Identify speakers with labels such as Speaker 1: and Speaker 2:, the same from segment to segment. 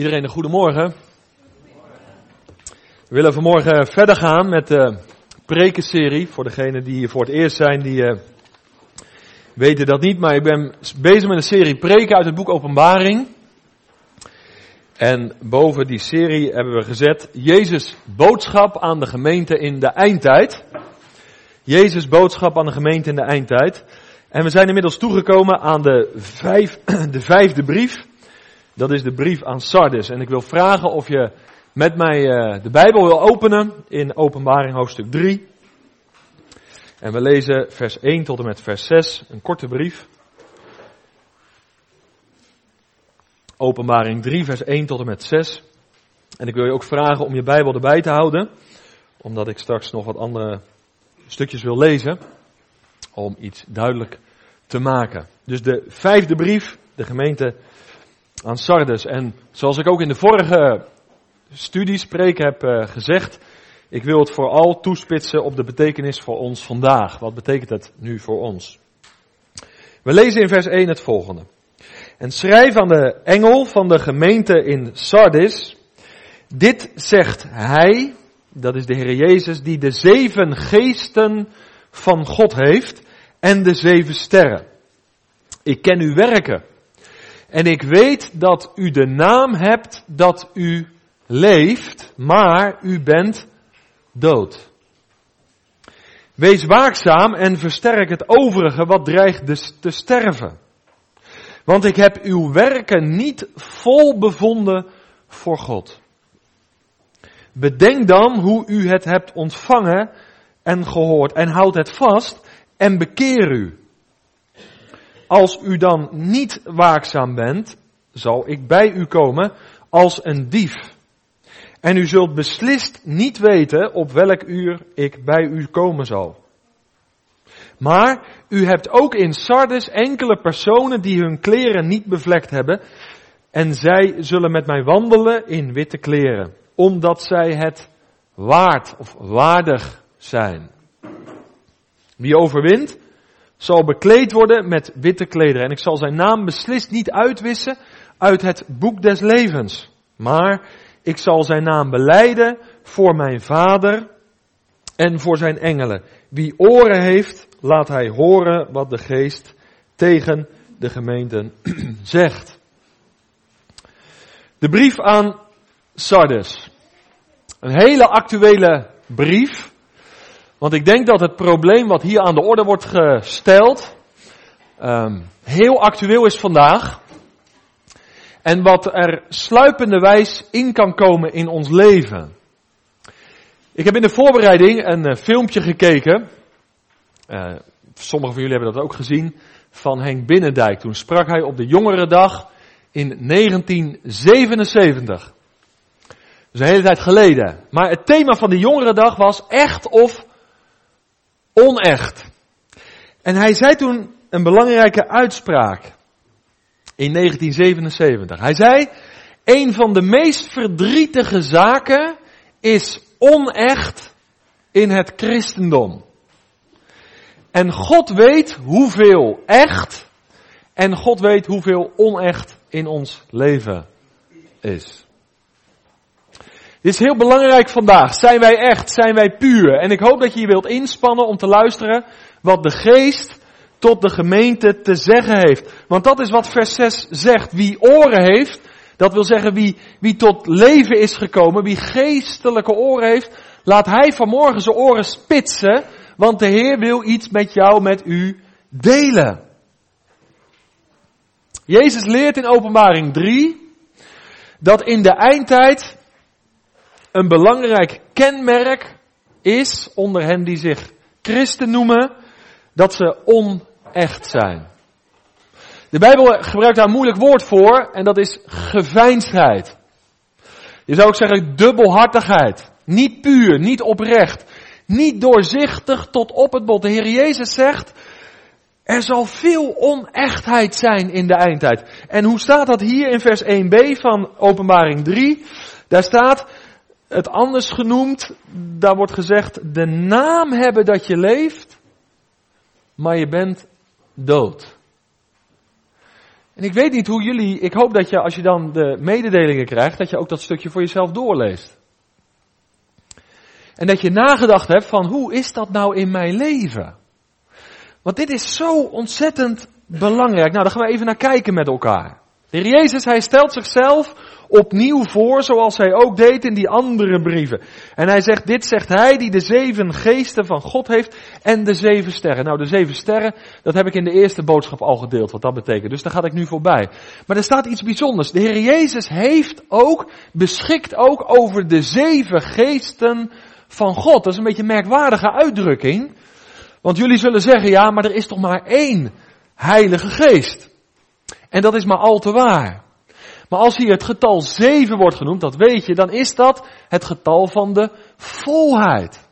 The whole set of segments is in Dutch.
Speaker 1: Iedereen een goedemorgen. We willen vanmorgen verder gaan met de prekenserie. Voor degenen die hier voor het eerst zijn, die uh, weten dat niet. Maar ik ben bezig met een serie preken uit het boek Openbaring. En boven die serie hebben we gezet Jezus boodschap aan de gemeente in de eindtijd. Jezus boodschap aan de gemeente in de eindtijd. En we zijn inmiddels toegekomen aan de, de vijfde brief. Dat is de brief aan Sardis. En ik wil vragen of je met mij uh, de Bijbel wil openen in Openbaring hoofdstuk 3. En we lezen vers 1 tot en met vers 6, een korte brief. Openbaring 3, vers 1 tot en met 6. En ik wil je ook vragen om je Bijbel erbij te houden, omdat ik straks nog wat andere stukjes wil lezen, om iets duidelijk te maken. Dus de vijfde brief, de gemeente aan Sardes. En zoals ik ook in de vorige studiespreek heb uh, gezegd, ik wil het vooral toespitsen op de betekenis voor ons vandaag. Wat betekent het nu voor ons? We lezen in vers 1 het volgende. En schrijf aan de engel van de gemeente in Sardis. Dit zegt hij, dat is de Heer Jezus, die de zeven geesten van God heeft en de zeven sterren. Ik ken uw werken en ik weet dat u de naam hebt dat u leeft, maar u bent dood. Wees waakzaam en versterk het overige wat dreigt dus te sterven. Want ik heb uw werken niet vol bevonden voor God. Bedenk dan hoe u het hebt ontvangen en gehoord en houd het vast en bekeer u. Als u dan niet waakzaam bent, zal ik bij u komen als een dief. En u zult beslist niet weten op welk uur ik bij u komen zal. Maar u hebt ook in Sardes enkele personen die hun kleren niet bevlekt hebben. En zij zullen met mij wandelen in witte kleren. Omdat zij het waard of waardig zijn. Wie overwint, zal bekleed worden met witte klederen. En ik zal zijn naam beslist niet uitwissen uit het boek des levens. Maar ik zal zijn naam beleiden voor mijn vader en voor zijn engelen. Wie oren heeft, laat hij horen wat de geest tegen de gemeenten zegt. De brief aan Sardes. Een hele actuele brief. Want ik denk dat het probleem wat hier aan de orde wordt gesteld, um, heel actueel is vandaag. En wat er sluipende wijs in kan komen in ons leven. Ik heb in de voorbereiding een uh, filmpje gekeken. Uh, sommigen van jullie hebben dat ook gezien. Van Henk Binnendijk. Toen sprak hij op de jongerendag in 1977. Dus een hele tijd geleden. Maar het thema van de jongerendag was echt of onecht. En hij zei toen een belangrijke uitspraak in 1977. Hij zei, een van de meest verdrietige zaken is onecht in het christendom. En God weet hoeveel echt en God weet hoeveel onecht in ons leven is. Dit is heel belangrijk vandaag. Zijn wij echt? Zijn wij puur? En ik hoop dat je je wilt inspannen om te luisteren wat de geest tot de gemeente te zeggen heeft. Want dat is wat vers 6 zegt. Wie oren heeft, dat wil zeggen wie, wie tot leven is gekomen, wie geestelijke oren heeft, laat hij vanmorgen zijn oren spitsen, want de Heer wil iets met jou, met u delen. Jezus leert in openbaring 3 dat in de eindtijd een belangrijk kenmerk is onder hen die zich christen noemen, dat ze onecht zijn. De Bijbel gebruikt daar een moeilijk woord voor en dat is geveinsdheid. Je zou ook zeggen dubbelhartigheid. Niet puur, niet oprecht, niet doorzichtig tot op het bot. De Heer Jezus zegt, er zal veel onechtheid zijn in de eindtijd. En hoe staat dat hier in vers 1b van openbaring 3? Daar staat, het anders genoemd, daar wordt gezegd, de naam hebben dat je leeft, maar je bent dood. En ik weet niet hoe jullie, ik hoop dat je als je dan de mededelingen krijgt, dat je ook dat stukje voor jezelf doorleest. En dat je nagedacht hebt van hoe is dat nou in mijn leven? Want dit is zo ontzettend belangrijk. Nou, daar gaan we even naar kijken met elkaar. De Heer Jezus, hij stelt zichzelf opnieuw voor, zoals hij ook deed in die andere brieven. En hij zegt, dit zegt hij die de zeven geesten van God heeft en de zeven sterren. Nou, de zeven sterren, dat heb ik in de eerste boodschap al gedeeld, wat dat betekent. Dus daar ga ik nu voorbij. Maar er staat iets bijzonders. De Heer Jezus heeft ook, beschikt ook over de zeven geesten van God. Dat is een beetje een merkwaardige uitdrukking. Want jullie zullen zeggen, ja, maar er is toch maar één Heilige Geest. En dat is maar al te waar. Maar als hier het getal 7 wordt genoemd, dat weet je, dan is dat het getal van de volheid.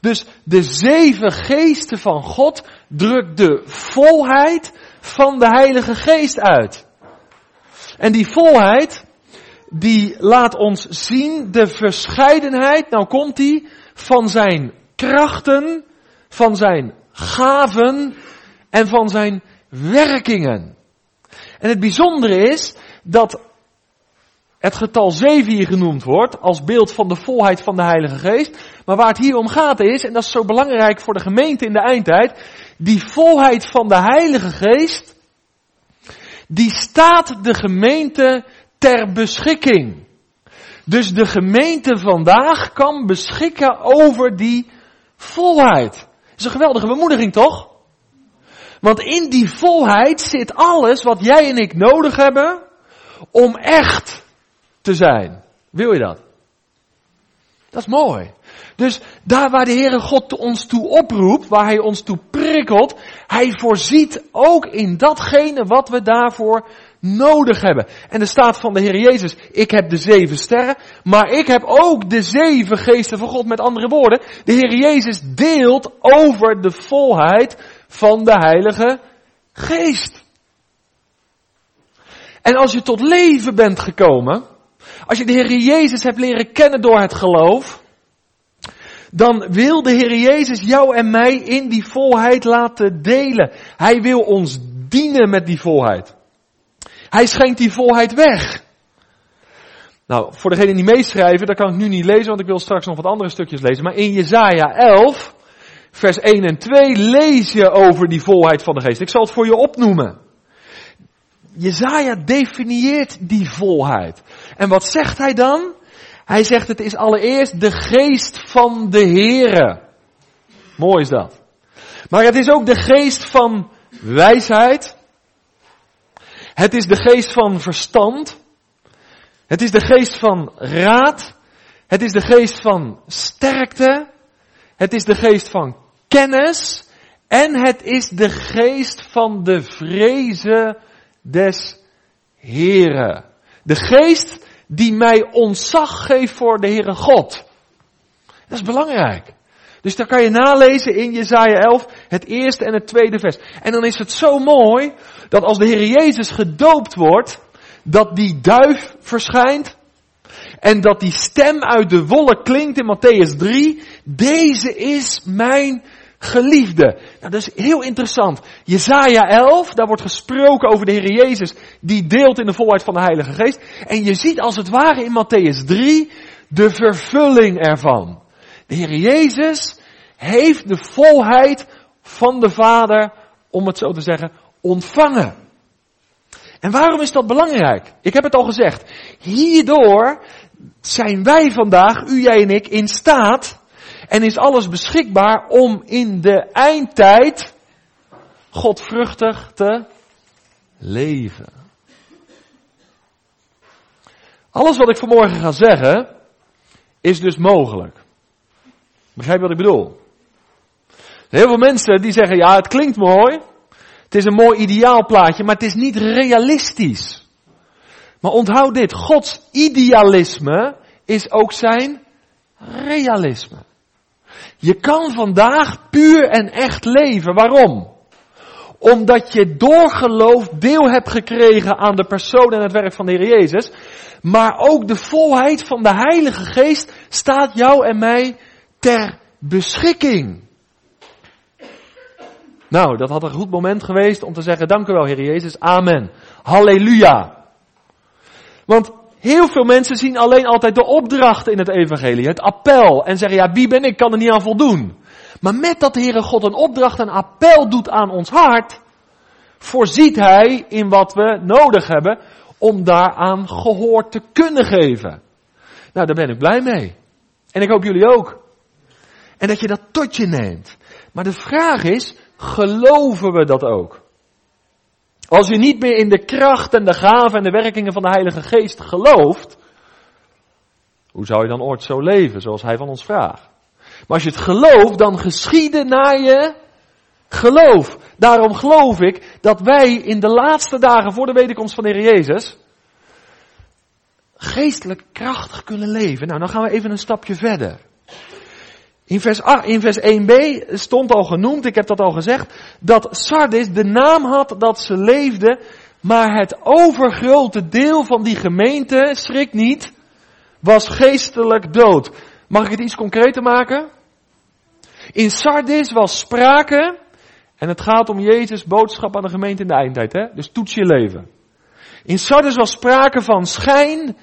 Speaker 1: Dus de zeven geesten van God drukt de volheid van de Heilige Geest uit. En die volheid, die laat ons zien de verscheidenheid, nou komt die, van zijn krachten, van zijn gaven en van zijn werkingen. En het bijzondere is dat het getal 7 hier genoemd wordt als beeld van de volheid van de Heilige Geest. Maar waar het hier om gaat is, en dat is zo belangrijk voor de gemeente in de eindtijd, die volheid van de Heilige Geest, die staat de gemeente ter beschikking. Dus de gemeente vandaag kan beschikken over die volheid. Dat is een geweldige bemoediging toch? Want in die volheid zit alles wat jij en ik nodig hebben om echt te zijn. Wil je dat? Dat is mooi. Dus daar waar de Heere God ons toe oproept, waar Hij ons toe prikkelt, Hij voorziet ook in datgene wat we daarvoor nodig hebben. En er staat van de Heer Jezus, ik heb de zeven sterren, maar ik heb ook de zeven geesten van God. Met andere woorden, de Heer Jezus deelt over de volheid van de Heilige Geest. En als je tot leven bent gekomen, als je de Heer Jezus hebt leren kennen door het geloof, dan wil de Heer Jezus jou en mij in die volheid laten delen. Hij wil ons dienen met die volheid. Hij schenkt die volheid weg. Nou, voor degenen die meeschrijven, dat kan ik nu niet lezen, want ik wil straks nog wat andere stukjes lezen. Maar in Jezaja 11, vers 1 en 2 lees je over die volheid van de geest. Ik zal het voor je opnoemen. Jezaja definieert die volheid. En wat zegt hij dan? Hij zegt het is allereerst de geest van de Here. Mooi is dat. Maar het is ook de geest van wijsheid. Het is de geest van verstand. Het is de geest van raad. Het is de geest van sterkte. Het is de geest van kennis. En het is de geest van de vrezen des Heren. De geest die mij ontzag geeft voor de Heere God. Dat is belangrijk. Dus daar kan je nalezen in Jezaja 11, het eerste en het tweede vers. En dan is het zo mooi dat als de Heer Jezus gedoopt wordt, dat die duif verschijnt en dat die stem uit de wollen klinkt in Matthäus 3. Deze is mijn geliefde. Nou, dat is heel interessant. Jezaja 11, daar wordt gesproken over de Heer Jezus, die deelt in de volheid van de Heilige Geest. En je ziet als het ware in Matthäus 3 de vervulling ervan. De Heer Jezus heeft de volheid van de Vader, om het zo te zeggen, ontvangen. En waarom is dat belangrijk? Ik heb het al gezegd. Hierdoor zijn wij vandaag, u, jij en ik, in staat en is alles beschikbaar om in de eindtijd godvruchtig te leven. Alles wat ik vanmorgen ga zeggen, is dus mogelijk. Begrijp wat ik bedoel? Heel veel mensen die zeggen, ja, het klinkt mooi. Het is een mooi ideaalplaatje, maar het is niet realistisch. Maar onthoud dit, Gods idealisme is ook zijn realisme. Je kan vandaag puur en echt leven. Waarom? Omdat je door geloof deel hebt gekregen aan de persoon en het werk van de Heer Jezus. Maar ook de volheid van de Heilige Geest staat jou en mij ter beschikking. Nou, dat had een goed moment geweest om te zeggen, dank u wel Heer Jezus, amen. Halleluja. Want heel veel mensen zien alleen altijd de opdrachten in het evangelie, het appel. En zeggen, ja, wie ben ik, kan er niet aan voldoen. Maar met dat Heere God een opdracht, een appel doet aan ons hart, voorziet Hij in wat we nodig hebben om daaraan gehoor te kunnen geven. Nou, daar ben ik blij mee. En ik hoop jullie ook. En dat je dat tot je neemt. Maar de vraag is, geloven we dat ook? Als je niet meer in de kracht en de gaven en de werkingen van de Heilige Geest gelooft, hoe zou je dan ooit zo leven zoals Hij van ons vraagt? Maar als je het gelooft, dan geschieden naar je geloof. Daarom geloof ik dat wij in de laatste dagen voor de wederkomst van de Heer Jezus geestelijk krachtig kunnen leven. Nou, dan gaan we even een stapje verder. In vers, 8, in vers 1b stond al genoemd, ik heb dat al gezegd, dat Sardis de naam had dat ze leefde, maar het overgrote deel van die gemeente, schrik niet, was geestelijk dood. Mag ik het iets concreter maken? In Sardis was sprake, en het gaat om Jezus' boodschap aan de gemeente in de eindtijd, hè? dus toets je leven. In Sardis was sprake van schijn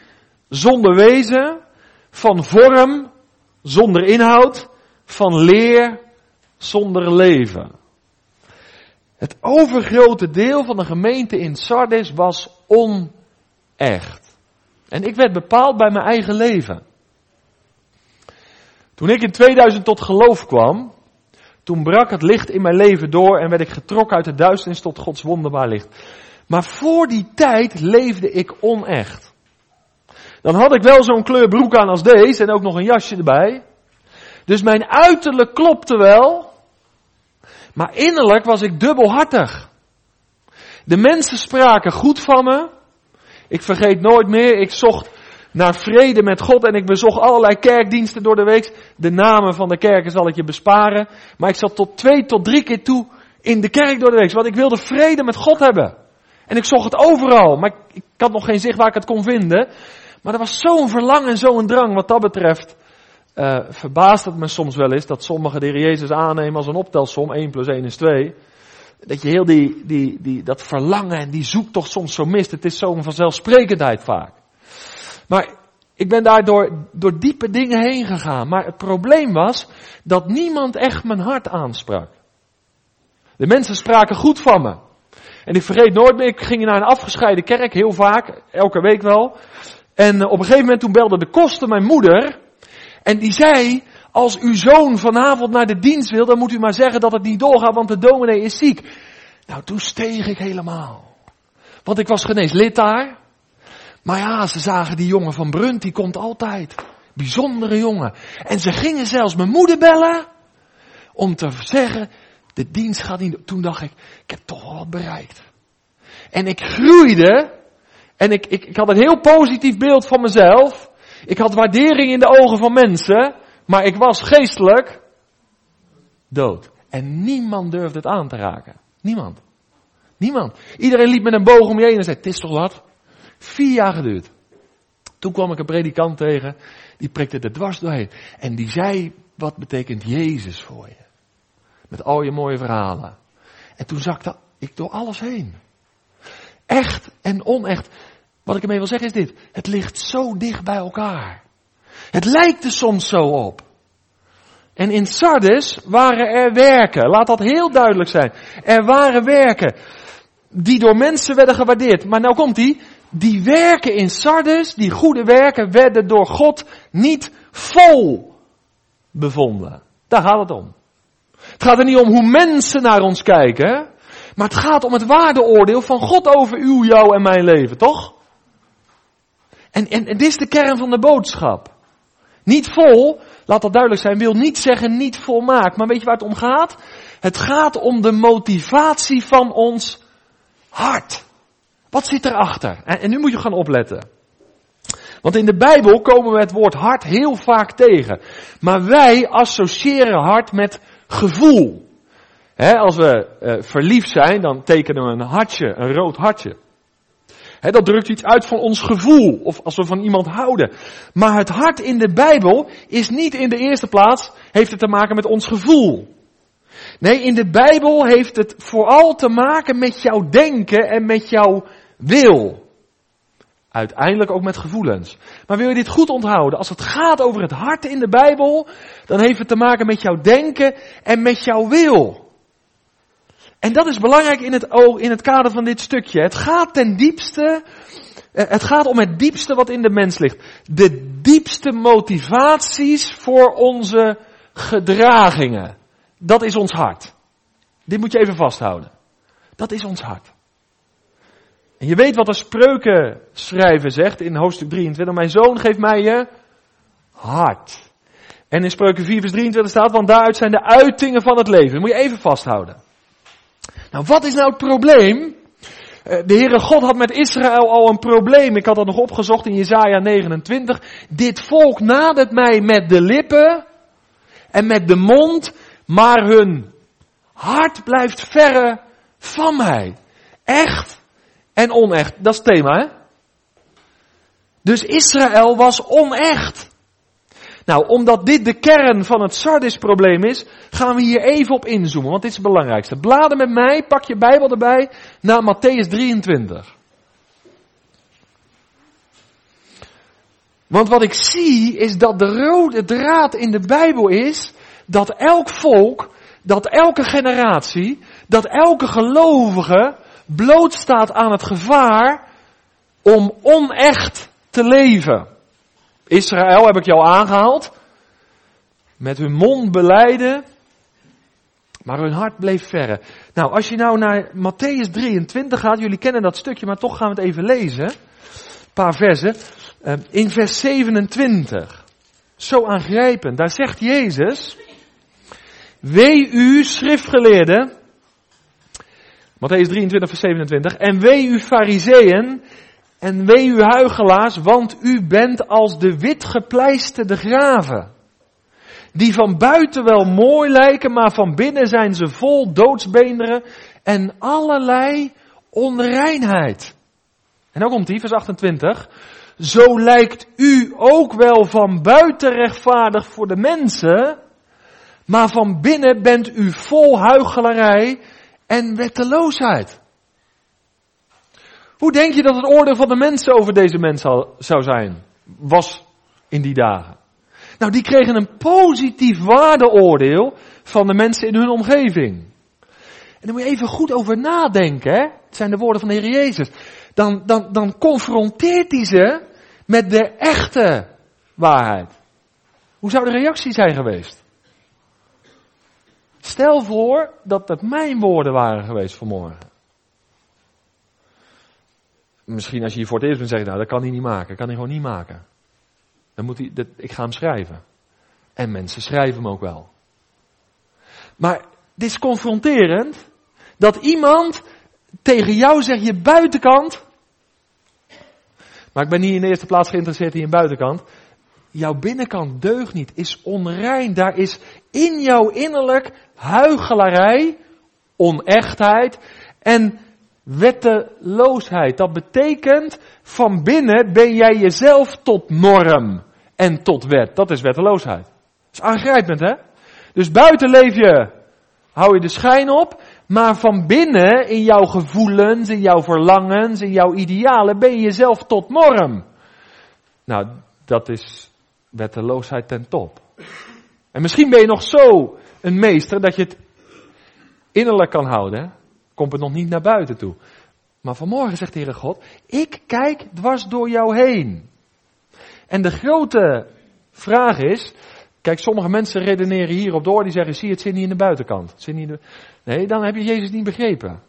Speaker 1: zonder wezen, van vorm zonder inhoud, van leer zonder leven. Het overgrote deel van de gemeente in Sardis was onecht. En ik werd bepaald bij mijn eigen leven. Toen ik in 2000 tot geloof kwam, toen brak het licht in mijn leven door en werd ik getrokken uit de duisternis tot Gods wonderbaar licht. Maar voor die tijd leefde ik onecht. Dan had ik wel zo'n kleur broek aan als deze en ook nog een jasje erbij. Dus mijn uiterlijk klopte wel, maar innerlijk was ik dubbelhartig. De mensen spraken goed van me. Ik vergeet nooit meer, ik zocht naar vrede met God en ik bezocht allerlei kerkdiensten door de week. De namen van de kerken zal ik je besparen. Maar ik zat tot twee tot drie keer toe in de kerk door de week, want ik wilde vrede met God hebben. En ik zocht het overal, maar ik, had nog geen zicht waar ik het kon vinden. Maar er was zo'n verlangen en zo'n drang wat dat betreft. Uh, verbaast het me soms wel eens dat sommigen de Jezus aannemen als een optelsom, 1 plus 1 is 2. Dat je heel die, die, die, dat verlangen en die zoektocht soms zo mist. Het is zo'n vanzelfsprekendheid vaak. Maar ik ben daar door, diepe dingen heen gegaan. Maar het probleem was dat niemand echt mijn hart aansprak. De mensen spraken goed van me. En ik vergeet nooit meer, ik ging naar een afgescheiden kerk, heel vaak, elke week wel. En op een gegeven moment toen belde de koster mijn moeder. En die zei, als uw zoon vanavond naar de dienst wil, dan moet u maar zeggen dat het niet doorgaat, want de dominee is ziek. Nou, toen steeg ik helemaal. Want ik was genees lid daar. Maar ja, ze zagen die jongen van Brunt, die komt altijd. Bijzondere jongen. En ze gingen zelfs mijn moeder bellen. Om te zeggen, de dienst gaat niet. Toen dacht ik, ik heb toch wel wat bereikt. En ik groeide. En ik, ik, ik had een heel positief beeld van mezelf. Ik had waardering in de ogen van mensen. Maar ik was geestelijk dood. En niemand durfde het aan te raken. Niemand. Niemand. Iedereen liep met een boog om je heen en zei, het is toch wat? Vier jaar geduurd. Toen kwam ik een predikant tegen, die prikte er dwars doorheen. En die zei, wat betekent Jezus voor je? Met al je mooie verhalen. En toen zakte ik door alles heen. Echt en onecht. Wat ik ermee wil zeggen is dit. Het ligt zo dicht bij elkaar. Het lijkt er soms zo op. En in Sardes waren er werken. Laat dat heel duidelijk zijn. Er waren werken die door mensen werden gewaardeerd. Maar nou komt die. Die werken in Sardes, die goede werken, werden door God niet vol bevonden. Daar gaat het om. Het gaat er niet om hoe mensen naar ons kijken, maar het gaat om het waardeoordeel van God over uw, jou en mijn leven, toch? En, en, en dit is de kern van de boodschap. Niet vol, laat dat duidelijk zijn, wil niet zeggen niet volmaakt. Maar weet je waar het om gaat? Het gaat om de motivatie van ons hart. Wat zit erachter? En, en nu moet je gaan opletten. Want in de Bijbel komen we het woord hart heel vaak tegen. Maar wij associëren hart met gevoel. als we uh, verliefd zijn, dan tekenen we een hartje, een rood hartje. Dat drukt iets uit van ons gevoel, of als we van iemand houden. Maar het hart in de Bijbel is niet in de eerste plaats, heeft het te maken met ons gevoel. Nee, in de Bijbel heeft het vooral te maken met jouw denken en met jouw wil. Uiteindelijk ook met gevoelens. Maar wil je dit goed onthouden? Als het gaat over het hart in de Bijbel, dan heeft het te maken met jouw denken en met jouw wil. En dat is belangrijk in het, in het kader van dit stukje. Het gaat ten diepste, eh, het gaat om het diepste wat in de mens ligt. De diepste motivaties voor onze gedragingen. Dat is ons hart. Dit moet je even vasthouden. Dat is ons hart. En je weet wat de spreuken schrijven zegt in hoofdstuk 23. Mijn zoon geeft mij je hart. En in spreuken 4 vers 23 staat, want daaruit zijn de uitingen van het leven. Dat moet je even vasthouden. Nou, wat is nou het probleem? Eh, de Heere God had met Israël al een probleem. Ik had dat nog opgezocht in Jesaja 29. Dit volk nadert mij met de lippen en met de mond, maar hun hart blijft verre van mij. Echt en onecht. Dat is het thema, hè? Dus Israël was onecht. Nou, omdat dit de kern van het Sardis-probleem is, gaan we hier even op inzoomen, want dit is het belangrijkste. Bladen met mij, pak je Bijbel erbij, naar Matthäus 23. Want wat ik zie is dat de rode draad in de Bijbel is dat elk volk, dat elke generatie, dat elke gelovige blootstaat aan het gevaar om onecht te leven. Israël heb ik jou aangehaald. Met hun mond beleiden, maar hun hart bleef verre. Nou, als je nou naar Matthäus 23 gaat, jullie kennen dat stukje, maar toch gaan we het even lezen. Een paar versen. Ehm, in vers 27. Zo aangrijpend. Daar zegt Jezus. Wee u, schriftgeleerden. Matthäus 23, vers 27. En wee u, fariseeën. En wee u, huigelaars, want u bent als de wit gepleisterde graven. Die van buiten wel mooi lijken, maar van binnen zijn ze vol doodsbeenderen en allerlei onreinheid. En dan komt die, vers 28. Zo lijkt u ook wel van buiten rechtvaardig voor de mensen, maar van binnen bent u vol huichelarij en wetteloosheid. Hoe denk je dat het oordeel van de mensen over deze mensen zou zijn? Was in die dagen. Nou, die kregen een positief waardeoordeel van de mensen in hun omgeving. En daar moet je even goed over nadenken, hè? Het zijn de woorden van de Heer Jezus. Dan, dan, dan confronteert hij ze met de echte waarheid. Hoe zou de reactie zijn geweest? Stel voor dat het mijn woorden waren geweest vanmorgen. Misschien als je hier voor het eerst bent, zeg je nou, dat kan hij niet maken. Dat kan hij gewoon niet maken. Dan moet hij, dat, ik ga hem schrijven. En mensen schrijven hem ook wel. Maar dit is confronterend. Dat iemand tegen jou zegt, je buitenkant. Maar ik ben niet in de eerste plaats geïnteresseerd in je buitenkant. Jouw binnenkant deugt niet, is onrein. Daar is in jouw innerlijk huichelarij, onechtheid en wetteloosheid. Dat betekent, van binnen ben jij jezelf tot norm en tot wet. Dat is wetteloosheid. Dat is aangrijpend, hè? Dus buiten leef je, hou je de schijn op, maar van binnen, in jouw gevoelens, in jouw verlangens, in jouw idealen, ben je jezelf tot norm. Nou, dat is wetteloosheid ten top. En misschien ben je nog zo een meester dat je het innerlijk kan houden. Komt het nog niet naar buiten toe. Maar vanmorgen zegt de Heere God, ik kijk dwars door jou heen. En de grote vraag is, kijk sommige mensen redeneren hierop door, die zeggen, zie het zit niet in de buitenkant. Zit niet in de... Nee, dan heb je Jezus niet begrepen.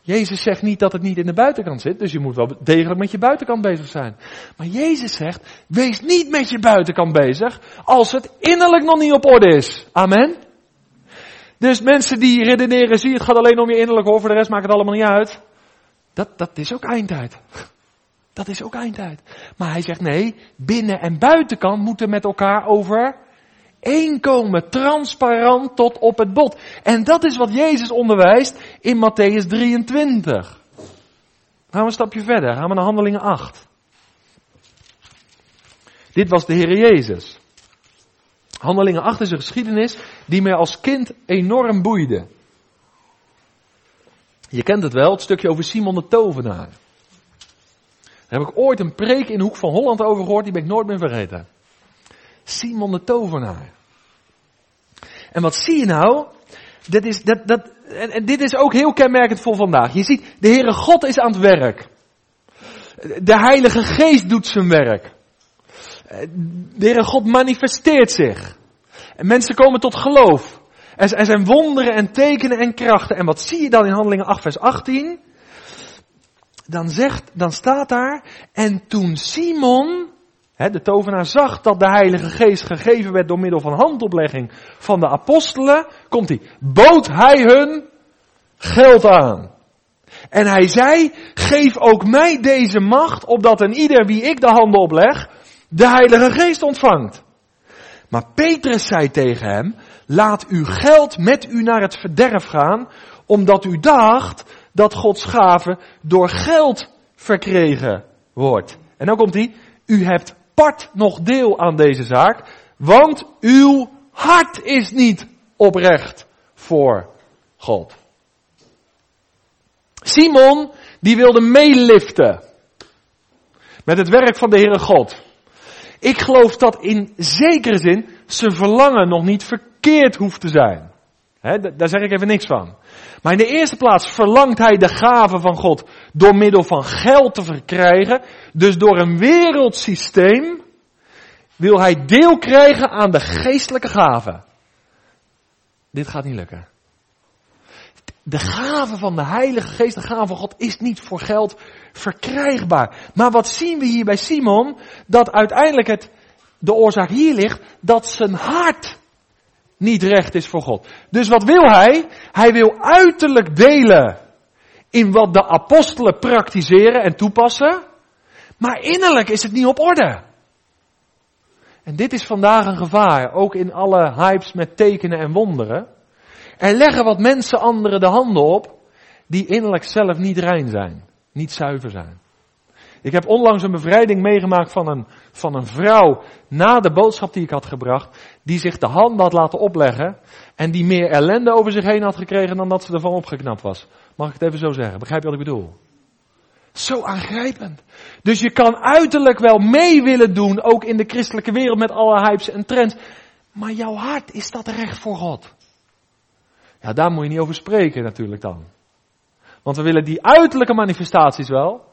Speaker 1: Jezus zegt niet dat het niet in de buitenkant zit, dus je moet wel degelijk met je buitenkant bezig zijn. Maar Jezus zegt, wees niet met je buitenkant bezig als het innerlijk nog niet op orde is. Amen. Dus mensen die redeneren, zie het gaat alleen om je innerlijk hoor, voor de rest maakt het allemaal niet uit. Dat, dat is ook eindtijd. Dat is ook eindtijd. Maar hij zegt nee, binnen en buitenkant moeten met elkaar over één komen, transparant tot op het bot. En dat is wat Jezus onderwijst in Matthäus 23. Gaan we een stapje verder, gaan we naar Handelingen 8. Dit was de Heer Jezus. Handelingen 8 is een geschiedenis die mij als kind enorm boeide. Je kent het wel, het stukje over Simon de Tovenaar. Daar heb ik ooit een preek in Hoek van Holland over gehoord, die ben ik nooit meer vergeten. Simon de Tovenaar. En wat zie je nou? Dat is, dat, dat, en, en dit is ook heel kenmerkend voor vandaag. Je ziet, de Heere God is aan het werk. De Heilige Geest doet zijn werk. De Heere God manifesteert zich. En mensen komen tot geloof. Er zijn wonderen en tekenen en krachten. En wat zie je dan in Handelingen 8 vers 18? Dan zegt, dan staat daar, en toen Simon, de tovenaar zag dat de Heilige Geest gegeven werd door middel van handoplegging van de apostelen, komt hij, bood hij hun geld aan. En hij zei, geef ook mij deze macht, opdat een ieder wie ik de handen opleg, de Heilige Geest ontvangt. Maar Petrus zei tegen hem, laat uw geld met u naar het verderf gaan, omdat u dacht dat Gods gave door geld verkregen wordt. En dan komt hij, u hebt part nog deel aan deze zaak, want uw hart is niet oprecht voor God. Simon, die wilde meeliften met het werk van de Heere God. Ik geloof dat in zekere zin zijn verlangen nog niet verkeerd hoeft te zijn. daar zeg ik even niks van. Maar in de eerste plaats verlangt hij de gave van God door middel van geld te verkrijgen. Dus door een wereldsysteem wil hij deel krijgen aan de geestelijke gave. Dit gaat niet lukken. De gave van de Heilige Geest, de gave van God, is niet voor geld verkrijgbaar. Maar wat zien we hier bij Simon? Dat uiteindelijk het, de oorzaak hier ligt, dat zijn hart niet recht is voor God. Dus wat wil hij? Hij wil uiterlijk delen in wat de apostelen praktiseren en toepassen. Maar innerlijk is het niet op orde. En dit is vandaag een gevaar, ook in alle hypes met tekenen en wonderen. Er leggen wat mensen anderen de handen op, die innerlijk zelf niet rein zijn, niet zuiver zijn. Ik heb onlangs een bevrijding meegemaakt van een, van een vrouw na de boodschap die ik had gebracht, die zich de handen had laten opleggen en die meer ellende over zich heen had gekregen dan dat ze ervan opgeknapt was. Mag ik het even zo zeggen? Begrijp je wat ik bedoel? Zo aangrijpend. Dus je kan uiterlijk wel mee willen doen, ook in de christelijke wereld met alle hypes en trends. Maar jouw hart, is dat recht voor God? Ja, daar moet je niet over spreken natuurlijk dan. Want we willen die uiterlijke manifestaties wel,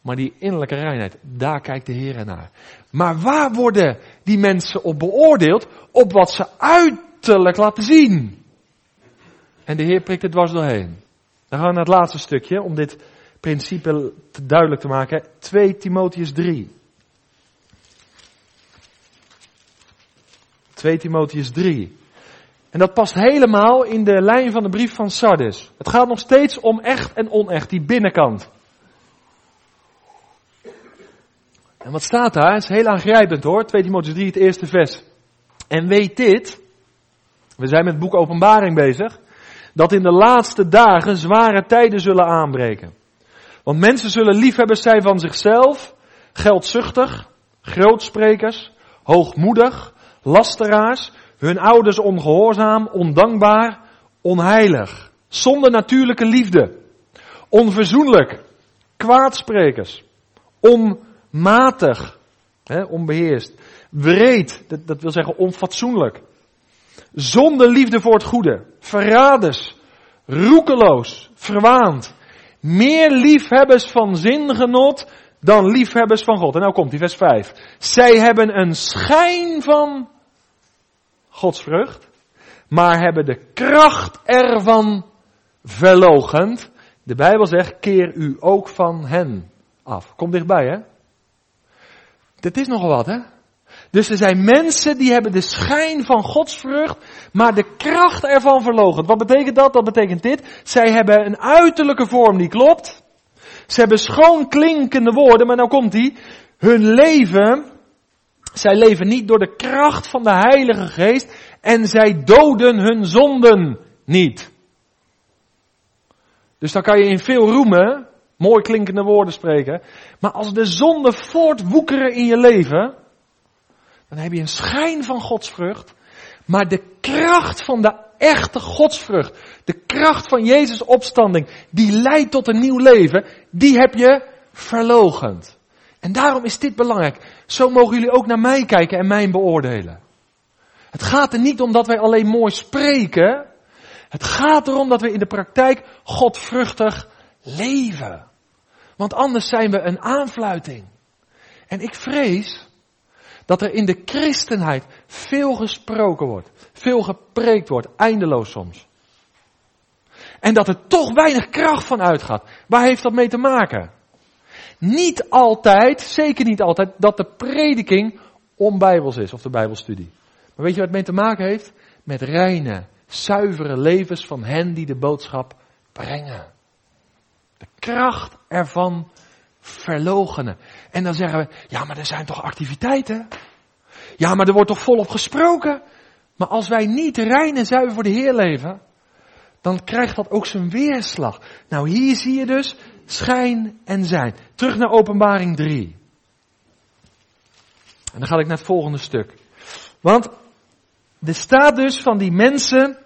Speaker 1: maar die innerlijke reinheid, daar kijkt de Heer naar. Maar waar worden die mensen op beoordeeld? Op wat ze uiterlijk laten zien. En de Heer prikt het dwars doorheen. Dan gaan we naar het laatste stukje, om dit principe te duidelijk te maken. 2 Timotheus 3. 2 Timotheus 3. En dat past helemaal in de lijn van de brief van Sardis. Het gaat nog steeds om echt en onecht, die binnenkant. En wat staat daar? Het is heel aangrijpend hoor. 2 Timotheus 3, het eerste vers. En weet dit, we zijn met het boek Openbaring bezig, dat in de laatste dagen zware tijden zullen aanbreken. Want mensen zullen liefhebbers zijn van zichzelf, geldzuchtig, grootsprekers, hoogmoedig, lasteraars, hun ouders ongehoorzaam, ondankbaar, onheilig, zonder natuurlijke liefde, onverzoenlijk, kwaadsprekers, onmatig, hè, onbeheerst, wreed, dat, dat wil zeggen onfatsoenlijk, zonder liefde voor het goede, verraders, roekeloos, verwaand, meer liefhebbers van zingenot dan liefhebbers van God. En nou komt die vers 5. Zij hebben een schijn van Gods vrucht, maar hebben de kracht ervan verlogend. De Bijbel zegt, keer u ook van hen af. Kom dichtbij, hè? Dit is nogal wat, hè? Dus er zijn mensen die hebben de schijn van Gods vrucht, maar de kracht ervan verlogend. Wat betekent dat? Dat betekent dit. Zij hebben een uiterlijke vorm die klopt. Ze hebben schoon klinkende woorden, maar nou komt die. Hun leven zij leven niet door de kracht van de Heilige Geest en zij doden hun zonden niet. Dus dan kan je in veel roemen, mooi klinkende woorden spreken, maar als de zonden voortwoekeren in je leven, dan heb je een schijn van Gods vrucht, Maar de kracht van de echte godsvrucht, de kracht van Jezus opstanding, die leidt tot een nieuw leven, die heb je verlogend. En daarom is dit belangrijk. Zo mogen jullie ook naar mij kijken en mij beoordelen. Het gaat er niet om dat wij alleen mooi spreken. Het gaat erom dat we in de praktijk godvruchtig leven. Want anders zijn we een aanfluiting. En ik vrees dat er in de christenheid veel gesproken wordt, veel gepreekt wordt, eindeloos soms. En dat er toch weinig kracht van uitgaat. Waar heeft dat mee te maken? Niet altijd, zeker niet altijd, dat de prediking onbijbels is of de bijbelstudie. Maar weet je wat het mee te maken heeft? Met reine, zuivere levens van hen die de boodschap brengen. De kracht ervan verlogenen. En dan zeggen we, ja maar er zijn toch activiteiten? Ja maar er wordt toch volop gesproken? Maar als wij niet rein en zuiver voor de Heer leven, dan krijgt dat ook zijn weerslag. Nou hier zie je dus schijn en zijn. Terug naar openbaring 3. En dan ga ik naar het volgende stuk. Want er staat dus van die mensen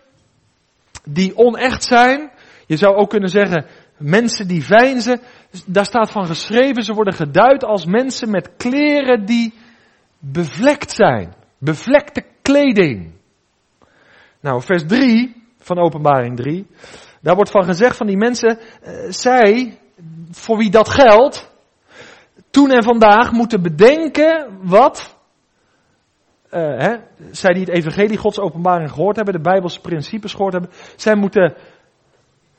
Speaker 1: die onecht zijn. Je zou ook kunnen zeggen, mensen die veinzen. Daar staat van geschreven, ze worden geduid als mensen met kleren die bevlekt zijn. Bevlekte kleding. Nou, vers 3 van openbaring 3. Daar wordt van gezegd van die mensen, uh, zij, voor wie dat geldt, toen en vandaag moeten bedenken wat uh, hè, zij die het evangelie Gods openbaring gehoord hebben, de Bijbelse principes gehoord hebben, zij moeten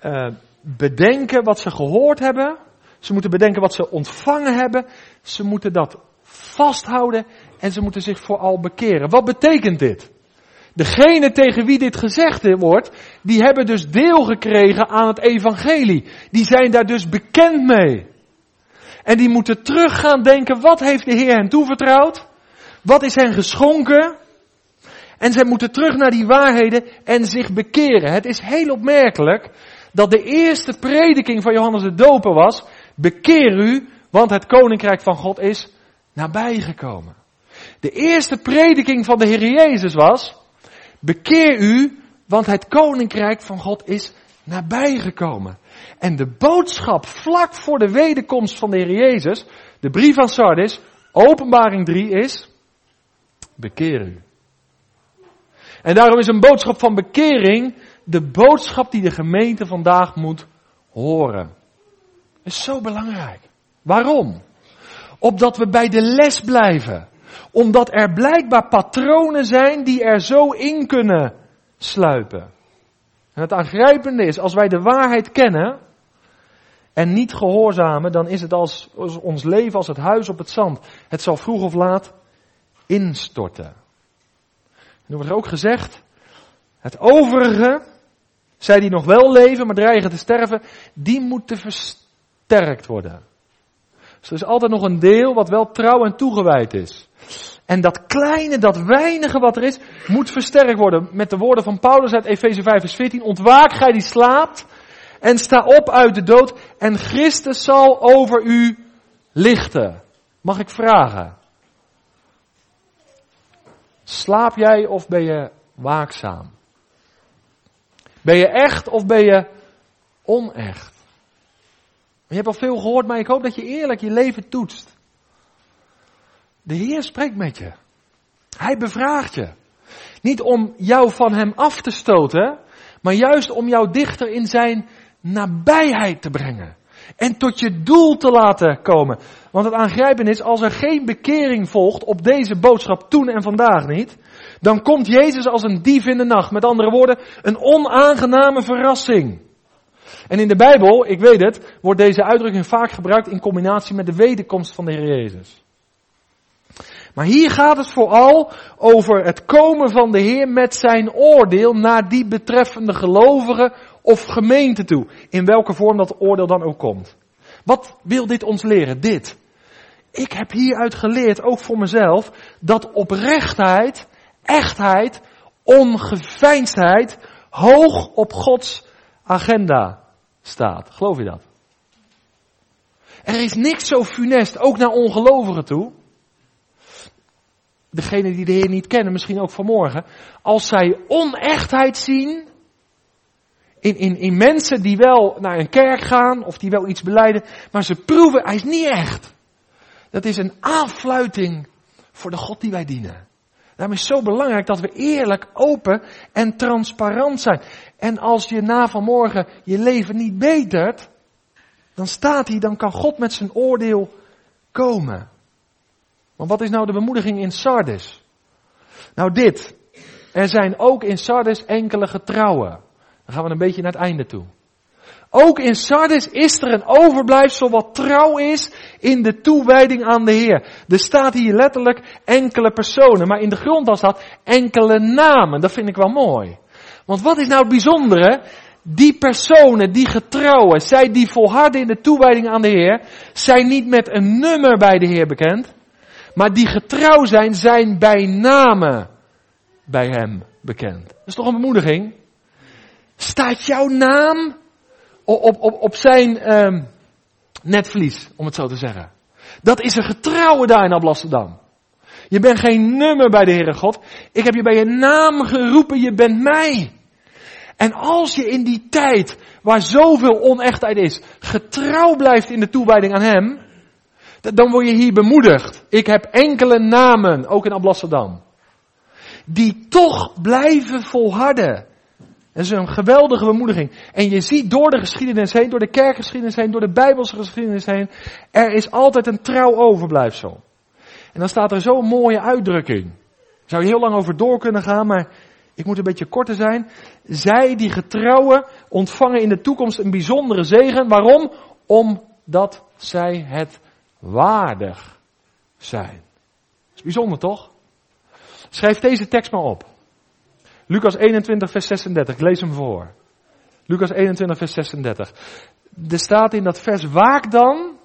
Speaker 1: uh, bedenken wat ze gehoord hebben. Ze moeten bedenken wat ze ontvangen hebben. Ze moeten dat vasthouden en ze moeten zich vooral bekeren. Wat betekent dit? Degene tegen wie dit gezegd wordt, die hebben dus deel gekregen aan het evangelie. Die zijn daar dus bekend mee. En die moeten terug gaan denken, wat heeft de Heer hen toevertrouwd? Wat is hen geschonken? En zij moeten terug naar die waarheden en zich bekeren. Het is heel opmerkelijk dat de eerste prediking van Johannes de Doper was, bekeer u, want het koninkrijk van God is nabijgekomen. De eerste prediking van de Heer Jezus was, bekeer u, want het koninkrijk van God is nabijgekomen. En de boodschap vlak voor de wederkomst van de Heer Jezus, de brief van Sardis, openbaring 3 is, bekeer u. En daarom is een boodschap van bekering de boodschap die de gemeente vandaag moet horen. Is zo belangrijk. Waarom? Opdat we bij de les blijven. Omdat er blijkbaar patronen zijn die er zo in kunnen sluipen. En het aangrijpende is, als wij de waarheid kennen en niet gehoorzamen, dan is het als, als ons leven als het huis op het zand. Het zal vroeg of laat instorten. En wordt er ook gezegd, het overige, zij die nog wel leven, maar dreigen te sterven, die moeten versterkt worden. Dus er is altijd nog een deel wat wel trouw en toegewijd is. En dat kleine, dat weinige wat er is, moet versterkt worden. Met de woorden van Paulus uit Efeze 5 vers 14. Ontwaak gij die slaapt en sta op uit de dood en Christus zal over u lichten. Mag ik vragen? Slaap jij of ben je waakzaam? Ben je echt of ben je onecht? Je hebt al veel gehoord, maar ik hoop dat je eerlijk je leven toetst. De Heer spreekt met je. Hij bevraagt je. Niet om jou van Hem af te stoten, maar juist om jou dichter in Zijn nabijheid te brengen. En tot je doel te laten komen. Want het aangrijpen is, als er geen bekering volgt op deze boodschap toen en vandaag niet, dan komt Jezus als een dief in de nacht. Met andere woorden, een onaangename verrassing. En in de Bijbel, ik weet het, wordt deze uitdrukking vaak gebruikt in combinatie met de wederkomst van de Heer Jezus. Maar hier gaat het vooral over het komen van de Heer met zijn oordeel naar die betreffende gelovigen of gemeente toe. In welke vorm dat oordeel dan ook komt. Wat wil dit ons leren? Dit. Ik heb hieruit geleerd, ook voor mezelf, dat oprechtheid, echtheid, ongeveinsdheid hoog op Gods agenda staat. Geloof je dat? Er is niks zo funest, ook naar ongelovigen toe, degene die de Heer niet kennen, misschien ook vanmorgen, als zij onechtheid zien in, in, in mensen die wel naar een kerk gaan of die wel iets beleiden, maar ze proeven, hij is niet echt. Dat is een aanfluiting voor de God die wij dienen. Daarom is het zo belangrijk dat we eerlijk, open en transparant zijn. En als je na vanmorgen je leven niet betert, dan staat hij, dan kan God met zijn oordeel komen. Want wat is nou de bemoediging in Sardes? Nou dit. Er zijn ook in Sardes enkele getrouwen. Dan gaan we een beetje naar het einde toe. Ook in Sardes is er een overblijfsel wat trouw is in de toewijding aan de Heer. Er staat hier letterlijk enkele personen, maar in de grond staat enkele namen. Dat vind ik wel mooi. Want wat is nou het bijzondere? Die personen, die getrouwen, zij die volharden in de toewijding aan de Heer, zijn niet met een nummer bij de Heer bekend, maar die getrouw zijn, zijn bij name bij Hem bekend. Dat is toch een bemoediging? Staat jouw naam op, op, op zijn um, netvlies, om het zo te zeggen? Dat is een getrouwe daar in Amsterdam. Je bent geen nummer bij de Heere God. Ik heb je bij je naam geroepen, je bent mij. En als je in die tijd, waar zoveel onechtheid is, getrouw blijft in de toewijding aan Hem, dan word je hier bemoedigd. Ik heb enkele namen, ook in Amsterdam, die toch blijven volharden. Dat is een geweldige bemoediging. En je ziet door de geschiedenis heen, door de kerkgeschiedenis heen, door de bijbelse geschiedenis heen, er is altijd een trouw overblijfsel. En dan staat er zo'n mooie uitdrukking. Zou je heel lang over door kunnen gaan, maar ik moet een beetje korter zijn. Zij die getrouwen ontvangen in de toekomst een bijzondere zegen. Waarom? Omdat zij het waardig zijn. Dat is bijzonder toch? Schrijf deze tekst maar op. Lucas 21, vers 36. Ik lees hem voor. Lucas 21, vers 36. Er staat in dat vers, waak dan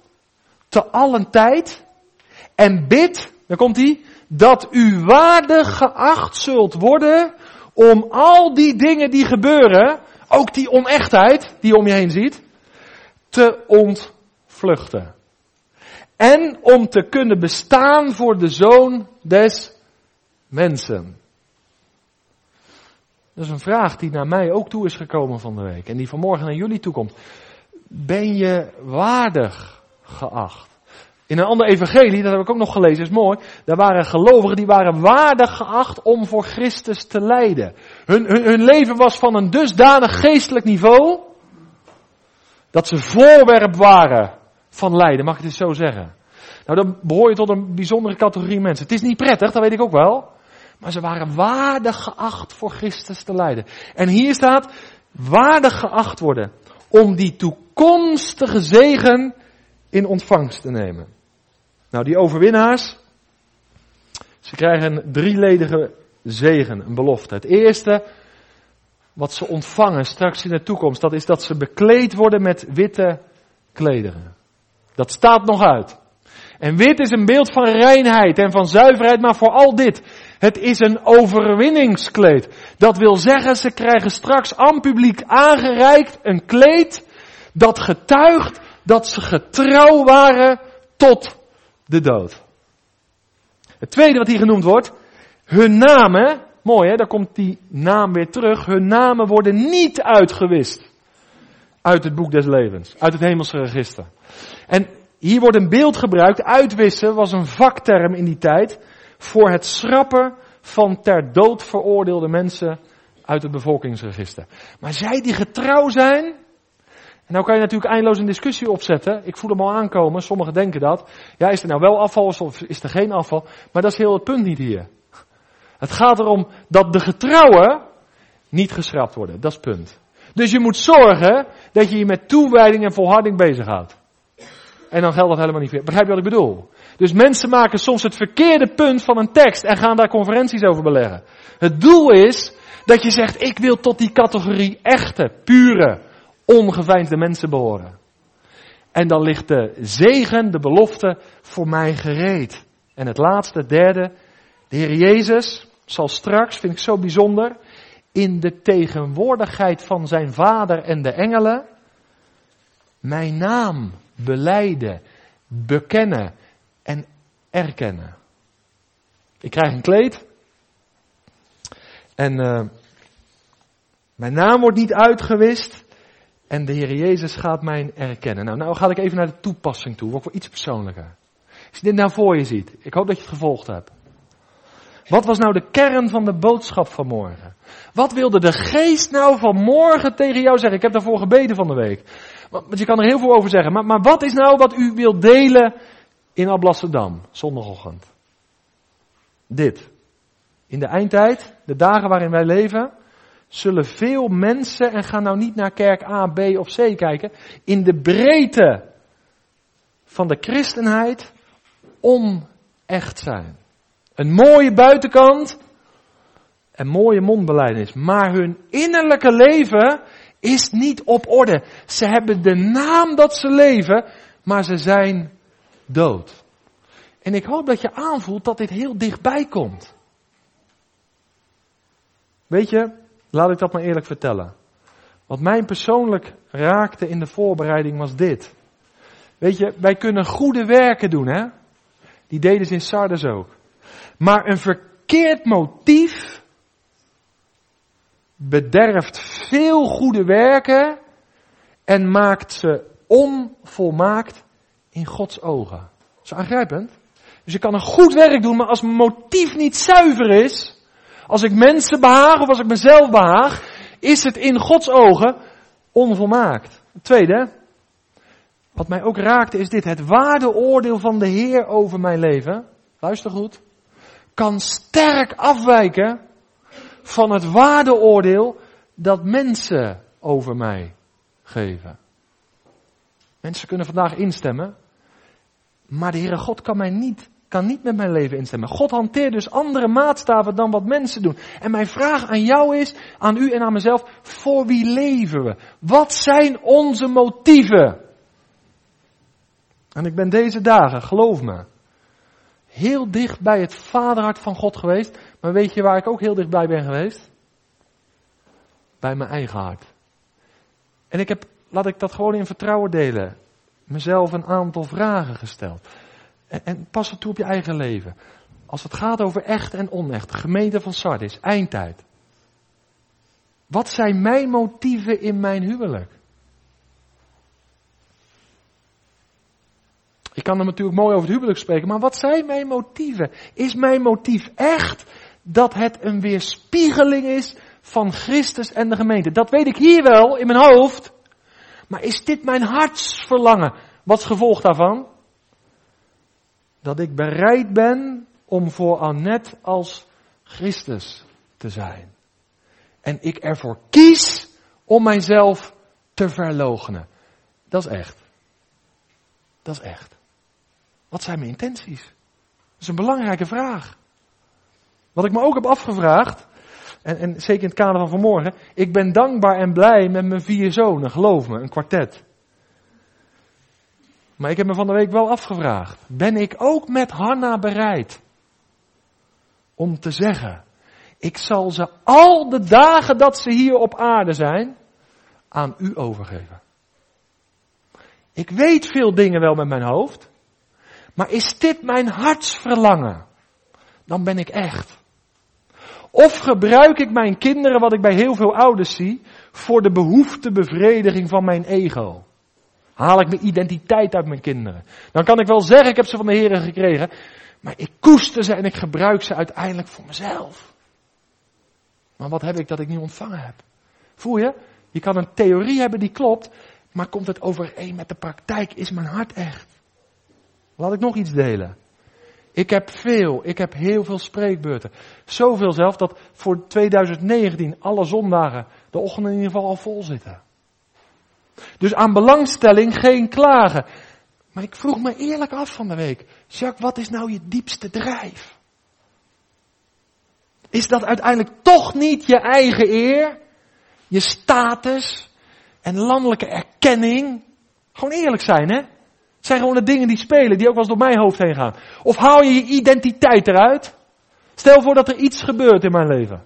Speaker 1: te allen tijd en bid, daar komt hij, dat u waardig geacht zult worden om al die dingen die gebeuren, ook die onechtheid die je om je heen ziet, te ontvluchten. En om te kunnen bestaan voor de zoon des mensen. Dat is een vraag die naar mij ook toe is gekomen van de week. En die vanmorgen naar jullie toe komt. Ben je waardig geacht? In een ander evangelie, dat heb ik ook nog gelezen, is mooi. Daar waren gelovigen die waren waardig geacht om voor Christus te lijden. Hun, hun, hun leven was van een dusdanig geestelijk niveau. Dat ze voorwerp waren van lijden, mag ik het zo zeggen. Nou, dan behoor je tot een bijzondere categorie mensen. Het is niet prettig, dat weet ik ook wel. Maar ze waren waardig geacht voor Christus te lijden. En hier staat, waardig geacht worden om die toekomstige zegen in ontvangst te nemen. Nou, die overwinnaars, ze krijgen een drieledige zegen, een belofte. Het eerste, wat ze ontvangen straks in de toekomst, dat is dat ze bekleed worden met witte klederen. Dat staat nog uit. En wit is een beeld van reinheid en van zuiverheid, maar vooral dit. Het is een overwinningskleed. Dat wil zeggen, ze krijgen straks aan publiek aangereikt een kleed dat getuigt dat ze getrouw waren tot de dood. Het tweede wat hier genoemd wordt, hun namen, mooi hè, daar komt die naam weer terug, hun namen worden niet uitgewist uit het boek des levens, uit het hemelse register. En hier wordt een beeld gebruikt, uitwissen was een vakterm in die tijd, voor het schrappen van ter dood veroordeelde mensen uit het bevolkingsregister. Maar zij die getrouw zijn, en nou kan je natuurlijk eindeloos een discussie opzetten. Ik voel hem al aankomen, sommigen denken dat. Ja, is er nou wel afval of is er geen afval? Maar dat is heel het punt niet hier. Het gaat erom dat de getrouwen niet geschrapt worden. Dat is het punt. Dus je moet zorgen dat je je met toewijding en volharding bezighoudt. En dan geldt dat helemaal niet meer. Begrijp je wat ik bedoel? Dus mensen maken soms het verkeerde punt van een tekst en gaan daar conferenties over beleggen. Het doel is dat je zegt, ik wil tot die categorie echte, pure, ongeveinsde mensen behoren. En dan ligt de zegen, de belofte voor mij gereed. En het laatste, derde, de Heer Jezus zal straks, vind ik zo bijzonder, in de tegenwoordigheid van zijn vader en de engelen, mijn naam beleiden, bekennen en erkennen. Ik krijg een kleed. En uh, mijn naam wordt niet uitgewist. En de Heer Jezus gaat mij erkennen. Nou, nou ga ik even naar de toepassing toe. Ook voor iets persoonlijker. Als je dit nou voor je ziet. Ik hoop dat je het gevolgd hebt. Wat was nou de kern van de boodschap van morgen? Wat wilde de geest nou vanmorgen tegen jou zeggen? Ik heb daarvoor gebeden van de week. Want je kan er heel veel over zeggen. Maar, maar wat is nou wat u wilt delen in Alblasserdam, zondagochtend? Dit. In de eindtijd, de dagen waarin wij leven, zullen veel mensen, en ga nou niet naar kerk A, B of C kijken, in de breedte van de christenheid onecht zijn. Een mooie buitenkant en mooie mondbeleidnis, maar hun innerlijke leven is niet op orde. Ze hebben de naam dat ze leven, maar ze zijn dood. En ik hoop dat je aanvoelt dat dit heel dichtbij komt. Weet je, laat ik dat maar eerlijk vertellen. Wat mij persoonlijk raakte in de voorbereiding was dit. Weet je, wij kunnen goede werken doen, hè? Die deden ze in Sardes ook. Maar een verkeerd motief bederft veel goede werken en maakt ze onvolmaakt in Gods ogen. Dat is aangrijpend. Dus je kan een goed werk doen, maar als mijn motief niet zuiver is, als ik mensen behaag of als ik mezelf behaag, is het in Gods ogen onvolmaakt. tweede, wat mij ook raakte, is dit: het waardeoordeel van de Heer over mijn leven. Luister goed. Kan sterk afwijken van het waardeoordeel dat mensen over mij geven. Mensen kunnen vandaag instemmen, maar de Heere God kan mij niet, kan niet met mijn leven instemmen. God hanteert dus andere maatstaven dan wat mensen doen. En mijn vraag aan jou is, aan u en aan mezelf, voor wie leven we? Wat zijn onze motieven? En ik ben deze dagen, geloof me, heel dicht bij het vaderhart van God geweest. Maar weet je waar ik ook heel dichtbij ben geweest? Bij mijn eigen hart. En ik heb, laat ik dat gewoon in vertrouwen delen, mezelf een aantal vragen gesteld. En, en pas het toe op je eigen leven. Als het gaat over echt en onecht, gemeente van Sardis, eindtijd. Wat zijn mijn motieven in mijn huwelijk? Ik kan er natuurlijk mooi over het huwelijk spreken, maar wat zijn mijn motieven? Is mijn motief echt dat het een weerspiegeling is van Christus en de gemeente? Dat weet ik hier wel in mijn hoofd. Maar is dit mijn hartsverlangen? Wat is gevolg daarvan? Dat ik bereid ben om voor Annette als Christus te zijn. En ik ervoor kies om mijzelf te verloochenen. Dat is echt. Dat is echt. Wat zijn mijn intenties? Dat is een belangrijke vraag. Wat ik me ook heb afgevraagd, en, zeker in het kader van vanmorgen, ik ben dankbaar en blij met mijn vier zonen, geloof me, een kwartet. Maar ik heb me van de week wel afgevraagd, ben ik ook met Hanna bereid om te zeggen, ik zal ze al de dagen dat ze hier op aarde zijn, aan u overgeven. Ik weet veel dingen wel met mijn hoofd, maar is dit mijn hartsverlangen? Dan ben ik echt. Of gebruik ik mijn kinderen, wat ik bij heel veel ouders zie, voor de behoeftebevrediging van mijn ego? Haal ik mijn identiteit uit mijn kinderen? Dan kan ik wel zeggen, ik heb ze van de Heer gekregen, maar ik koester ze en ik gebruik ze uiteindelijk voor mezelf. Maar wat heb ik dat ik niet ontvangen heb? Voel je? Je kan een theorie hebben die klopt, maar komt het overeen met de praktijk? Is mijn hart echt? Laat ik nog iets delen. Ik heb veel, ik heb heel veel spreekbeurten. Zoveel zelf dat voor 2019 alle zondagen de ochtenden in ieder geval al vol zitten. Dus aan belangstelling geen klagen. Maar ik vroeg me eerlijk af van de week. Jacques, wat is nou je diepste drijf? Is dat uiteindelijk toch niet je eigen eer? Je status en landelijke erkenning? Gewoon eerlijk zijn, hè? Zijn gewoon de dingen die spelen, die ook wel eens door mijn hoofd heen gaan. Of haal je je identiteit eruit? Stel voor dat er iets gebeurt in mijn leven,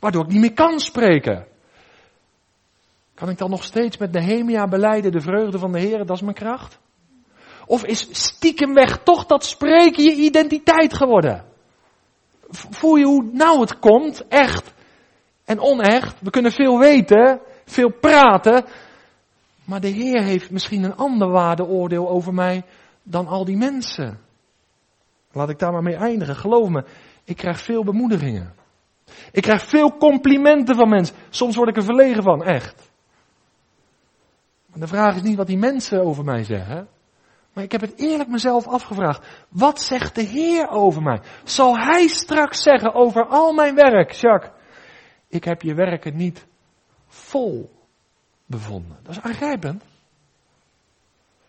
Speaker 1: waardoor ik niet meer kan spreken. Kan ik dan nog steeds met Nehemia beleiden, de vreugde van de Heer, dat is mijn kracht? Of is stiekem weg toch dat spreken je identiteit geworden? voel je hoe nauw het komt? Echt en onecht. We kunnen veel weten, veel praten. Maar de Heer heeft misschien een ander waardeoordeel over mij dan al die mensen. Laat ik daar maar mee eindigen. Geloof me, ik krijg veel bemoedigingen. Ik krijg veel complimenten van mensen. Soms word ik er verlegen van, echt. Maar de vraag is niet wat die mensen over mij zeggen. Maar ik heb het eerlijk mezelf afgevraagd. Wat zegt de Heer over mij? Zal Hij straks zeggen over al mijn werk, Jacques? Ik heb je werken niet vol bevonden. Dat is aangrijpend.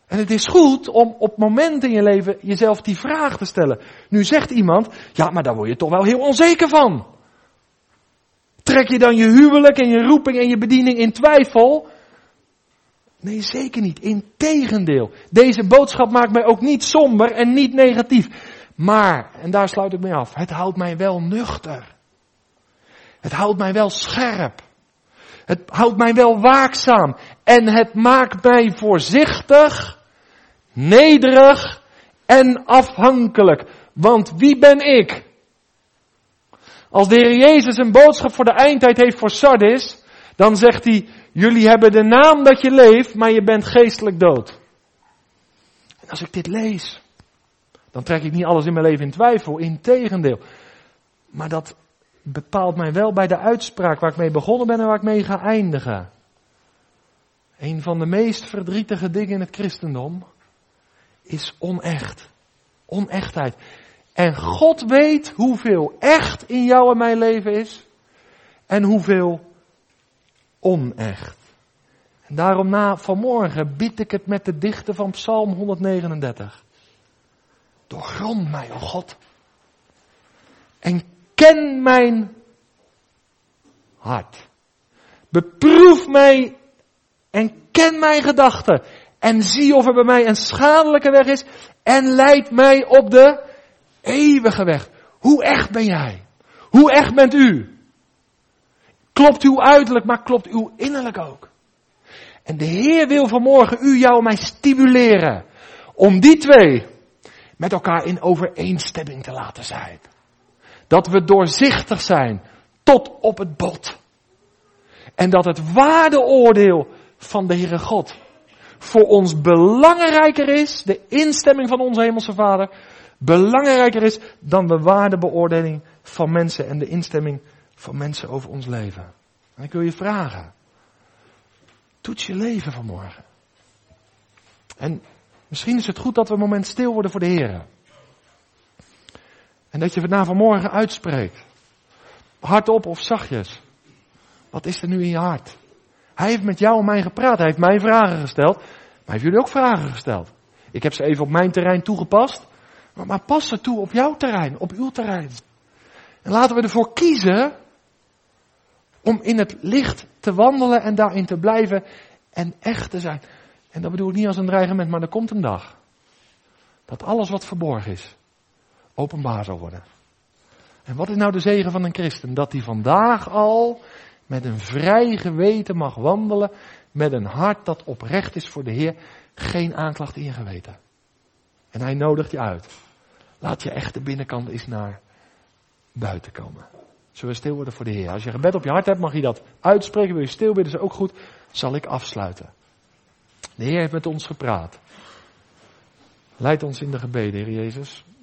Speaker 1: En het is goed om op momenten in je leven jezelf die vraag te stellen. Nu zegt iemand, ja, maar daar word je toch wel heel onzeker van. Trek je dan je huwelijk en je roeping en je bediening in twijfel? Nee, zeker niet. Integendeel. Deze boodschap maakt mij ook niet somber en niet negatief. Maar, en daar sluit ik mee af, het houdt mij wel nuchter. Het houdt mij wel scherp. Het houdt mij wel waakzaam. En het maakt mij voorzichtig, nederig en afhankelijk. Want wie ben ik? Als de Heer Jezus een boodschap voor de eindtijd heeft voor Sardis, dan zegt hij, jullie hebben de naam dat je leeft, maar je bent geestelijk dood. En als ik dit lees, dan trek ik niet alles in mijn leven in twijfel, integendeel. Maar dat bepaalt mij wel bij de uitspraak waar ik mee begonnen ben en waar ik mee ga eindigen. Een van de meest verdrietige dingen in het christendom is onecht. Onechtheid. En God weet hoeveel echt in jou en mijn leven is en hoeveel onecht. En daarom na vanmorgen bied ik het met de dichter van Psalm 139. Doorgrond mij, o God. En ken mijn hart. Beproef mij en ken mijn gedachten. En zie of er bij mij een schadelijke weg is. En leid mij op de eeuwige weg. Hoe echt ben jij? Hoe echt bent u? Klopt uw uiterlijk, maar klopt uw innerlijk ook? En de Heer wil vanmorgen u, jou mij stimuleren. Om die twee met elkaar in overeenstemming te laten zijn. Dat we doorzichtig zijn tot op het bot. En dat het waardeoordeel van de Heere God voor ons belangrijker is, de instemming van onze Hemelse Vader, belangrijker is dan de waardebeoordeling van mensen en de instemming van mensen over ons leven. En ik wil je vragen, toets je leven vanmorgen. En misschien is het goed dat we een moment stil worden voor de Heer. En dat je vanavond vanmorgen uitspreekt. Hardop of zachtjes. Wat is er nu in je hart? Hij heeft met jou en mij gepraat. Hij heeft mij vragen gesteld. Maar hij heeft jullie ook vragen gesteld. Ik heb ze even op mijn terrein toegepast. Maar, maar pas ze toe op jouw terrein, op uw terrein. En laten we ervoor kiezen om in het licht te wandelen en daarin te blijven en echt te zijn. En dat bedoel ik niet als een dreigement, maar er komt een dag. Dat alles wat verborgen is, openbaar zal worden. En wat is nou de zegen van een christen? Dat hij vandaag al met een vrij geweten mag wandelen, met een hart dat oprecht is voor de Heer, geen aanklacht in je geweten. En hij nodigt je uit. Laat je echte binnenkant eens naar buiten komen. Zullen we stil worden voor de Heer? Als je gebed op je hart hebt, mag je dat uitspreken. Wil je stil bidden, is ook goed. Zal ik afsluiten. De Heer heeft met ons gepraat. Leid ons in de gebeden, Heer
Speaker 2: Jezus,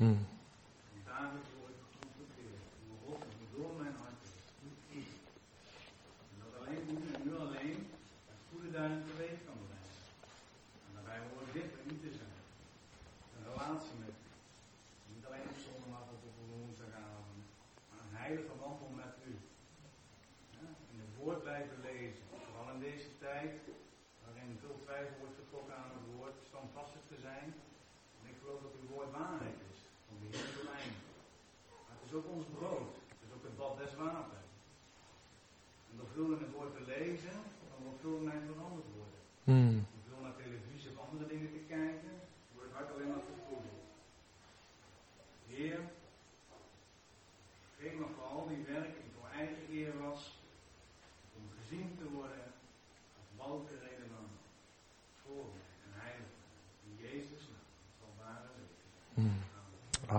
Speaker 3: Mm.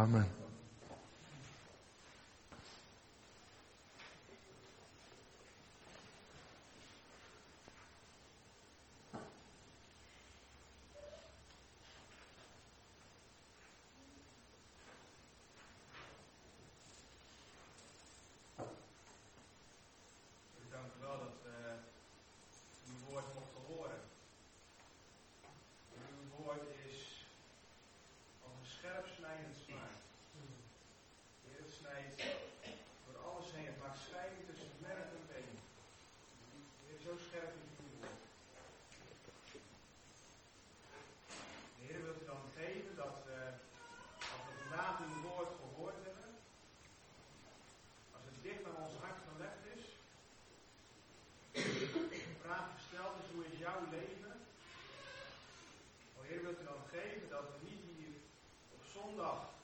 Speaker 2: Amen. jouw leven. O Heer, wilt u dan geven dat we niet hier op zondag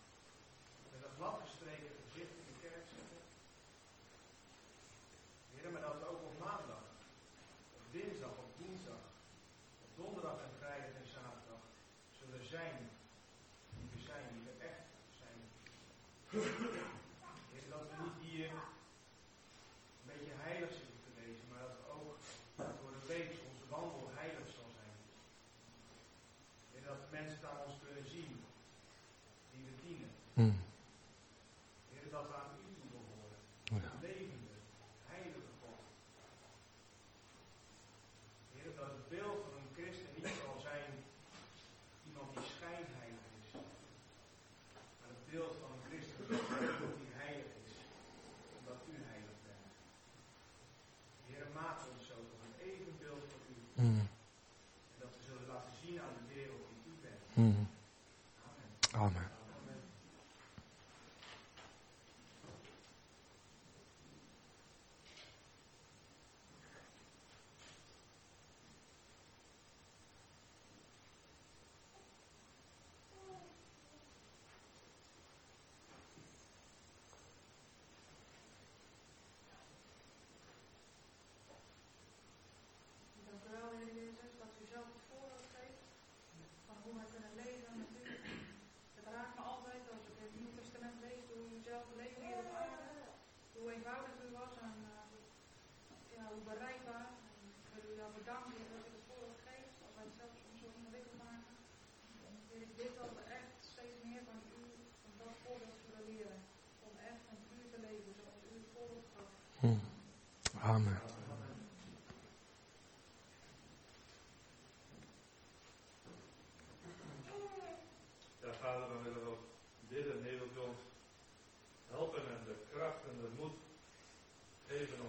Speaker 2: Amen.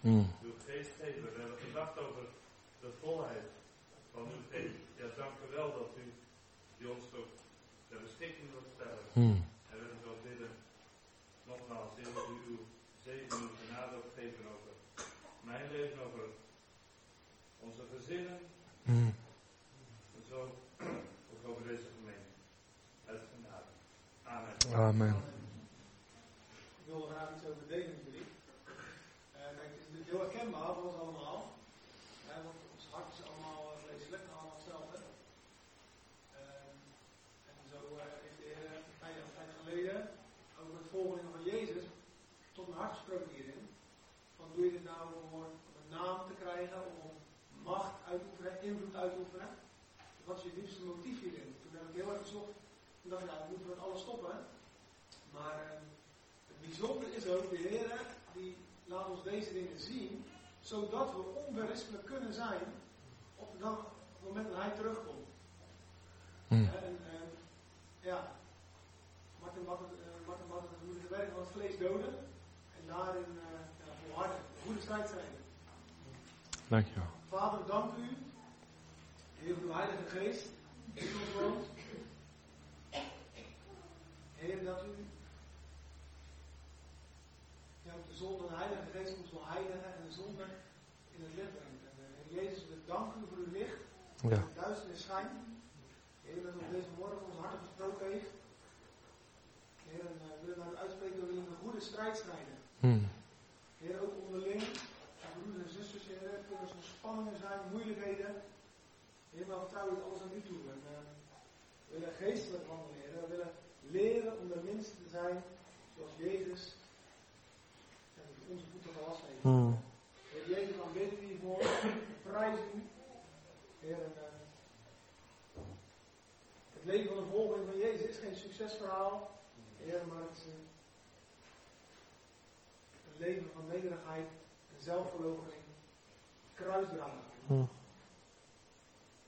Speaker 3: Mm.
Speaker 4: Uw geest geven. We hebben gedacht over de volheid van uw geest. Ja, dank u wel dat u die ons toch de beschikking wilt stellen.
Speaker 2: Mm. Zodat we onberispelijk kunnen zijn op, de dag, op het moment dat Hij terugkomt.
Speaker 1: Hmm.
Speaker 2: En, en, ja, Martin mag het, eh, Martin mag het moeilijke werk van het vlees doden en daarin eh ja, volharden, goede strijd zijn.
Speaker 1: Dankjewel.
Speaker 2: Vader, dank u, Heer, uw Heilige Geest, die ons woont. Heer, dat u ja, de de Heilige Geest ons wil heiligen en de zonde in het licht brengt. En, eh, Jezus, we danken u voor uw licht,
Speaker 1: Ja.
Speaker 2: in de duisternis schijnt. Heer, dat op deze morgen ons hart gesproken heeft. Heer, en uh, willen naar u uitspreken, we willen een goede strijd strijden.
Speaker 1: Hmm.
Speaker 2: Heer, ook onderling, en broeders en zusters, Heer, kunnen er spanningen zijn, moeilijkheden. Heer, maar vertrouwen het alles aan u toe. En, eh, we willen geestelijk wandelen, Heer. We willen leren om de minste te zijn, zoals Jezus en onze voeten gewassen heeft.
Speaker 1: Hmm.
Speaker 2: Heer Jezus, dan bidden we hiervoor, prijs u. Heer, en, eh, het leven van de volgeling van Jezus is geen succesverhaal, Heer, maar het is een, een leven van nederigheid en zelfverloochening, kruisdragen.
Speaker 1: Hmm.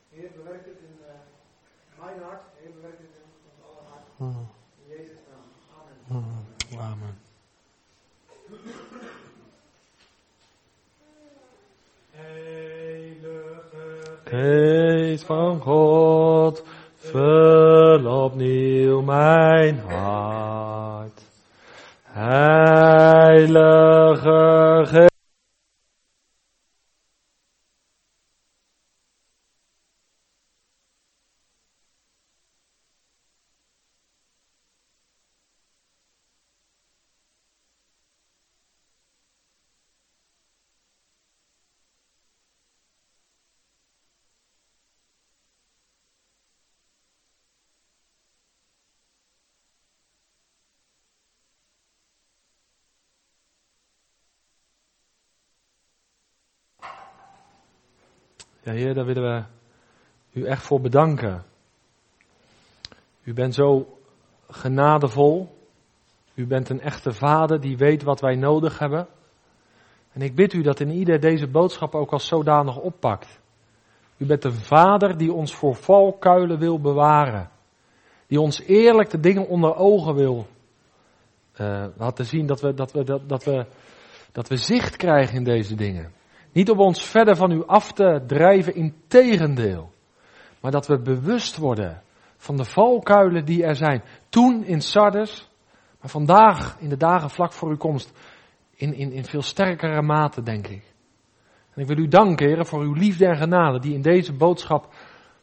Speaker 2: Heer, bewerk het in eh, mijn hart, Heer, bewerk het in ons aller hart.
Speaker 1: Hmm.
Speaker 2: In Jezus' naam. Amen.
Speaker 1: Hmm. Amen.
Speaker 5: Heilige
Speaker 1: Geest van God, vul opnieuw mijn hart. Heilige Heer, daar willen we u echt voor bedanken. U bent zo genadevol. U bent een echte vader die weet wat wij nodig hebben. En ik bid u dat in ieder deze boodschap ook als zodanig oppakt. U bent een vader die ons voor valkuilen wil bewaren. Die ons eerlijk de dingen onder ogen wil eh, laten zien dat we, dat, we, dat, dat, we, dat we zicht krijgen in deze dingen. Niet om ons verder van u af te drijven, in tegendeel. Maar dat we bewust worden van de valkuilen die er zijn. Toen in Sardes, maar vandaag in de dagen vlak voor uw komst in, in, in veel sterkere mate, denk ik. En ik wil u danken, heren, voor uw liefde en genade die in deze boodschap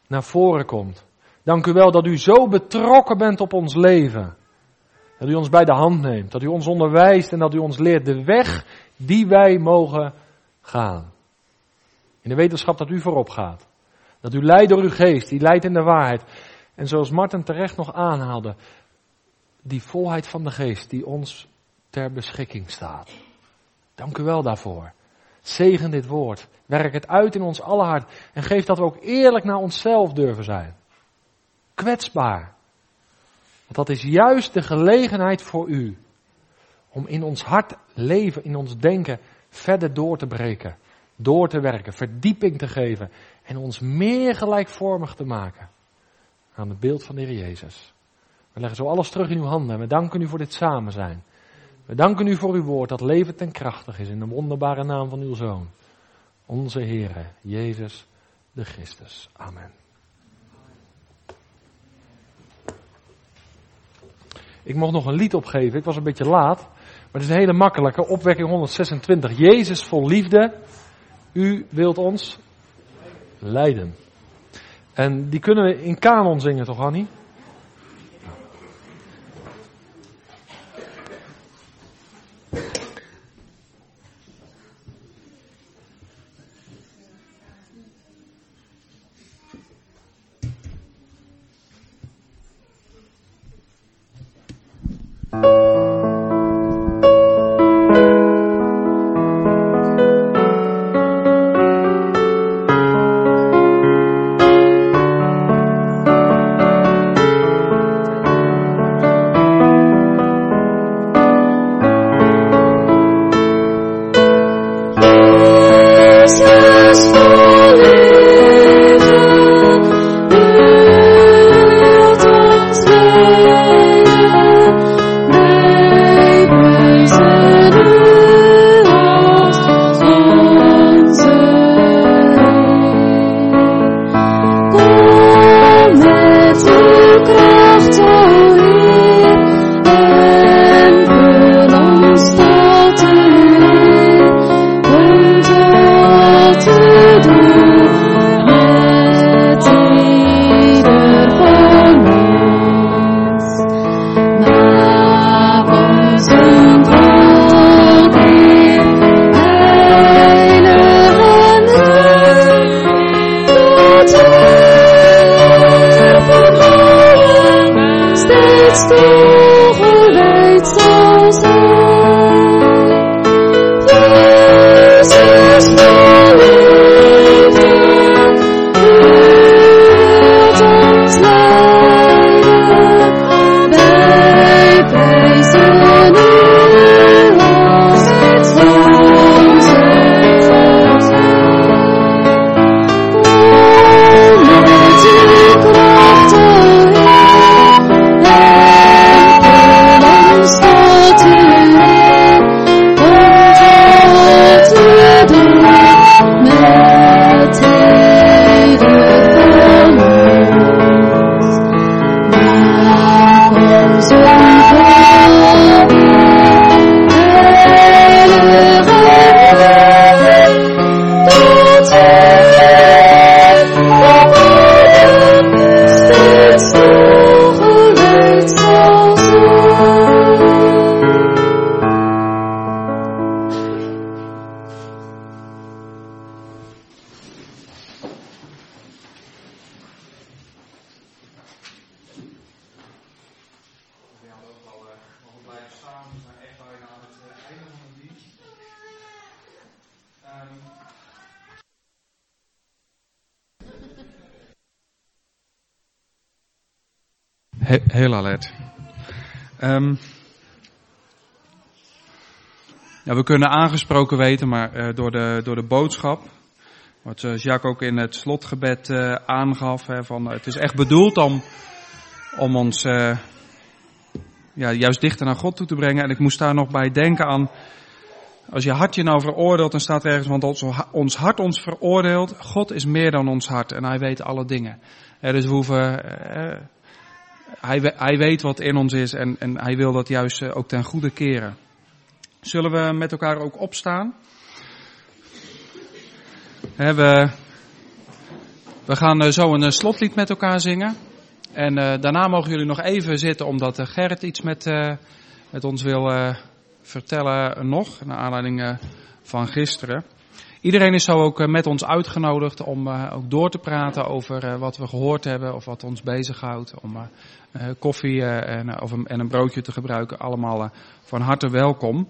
Speaker 1: naar voren komt. Dank u wel dat u zo betrokken bent op ons leven. Dat u ons bij de hand neemt, dat u ons onderwijst en dat u ons leert de weg die wij mogen In de wetenschap dat u voorop gaat. Dat u leidt door uw geest, die leidt in de waarheid. En zoals Martin terecht nog aanhaalde, die volheid van de geest die ons ter beschikking staat. Dank u wel daarvoor. Zegen dit woord. Werk het uit in ons alle hart. En geef dat we ook eerlijk naar onszelf durven zijn. Kwetsbaar. Want dat is juist de gelegenheid voor u. Om in ons hart leven, in ons denken, verder door te breken. Door te werken, verdieping te geven. En ons meer gelijkvormig te maken. Aan het beeld van de Heer Jezus. We leggen zo alles terug in uw handen. En we danken u voor dit samen zijn. We danken u voor uw woord dat levend en krachtig is in de wonderbare naam van uw Zoon. Onze Heere, Jezus de Christus. Amen. Ik mocht nog een lied opgeven, ik was een beetje laat. Maar het is een hele makkelijke, opwekking 126. Jezus vol liefde, u wilt ons leiden. En die kunnen we in kanon zingen toch Annie?
Speaker 6: Heel alert. Ehm, ja, we kunnen aangesproken weten, maar eh, door, de, door de boodschap, wat eh, Jacques ook in het slotgebed eh, aangaf, hè, van, het is echt bedoeld om, om ons ja, juist dichter naar God toe te brengen. En ik moest daar nog bij denken aan, als je hart je nou veroordeelt, dan staat er ergens, want ons, ons hart ons veroordeelt, God is meer dan ons hart en hij weet alle dingen. Hè, dus we hoeven... hij, hij weet wat in ons is en, en hij wil dat juist eh, ook ten goede keren. Zullen we met elkaar ook opstaan? We, gaan eh, zo een eh, slotlied met elkaar zingen. En daarna mogen jullie nog even zitten omdat eh, Gerrit iets met, met ons wil vertellen nog. Naar aanleiding van gisteren. Iedereen is zo ook met ons uitgenodigd om ook door te praten over wat we gehoord hebben of wat ons bezighoudt. Om koffie eh, en, eh, of een, en een broodje te gebruiken. Allemaal eh, van harte welkom.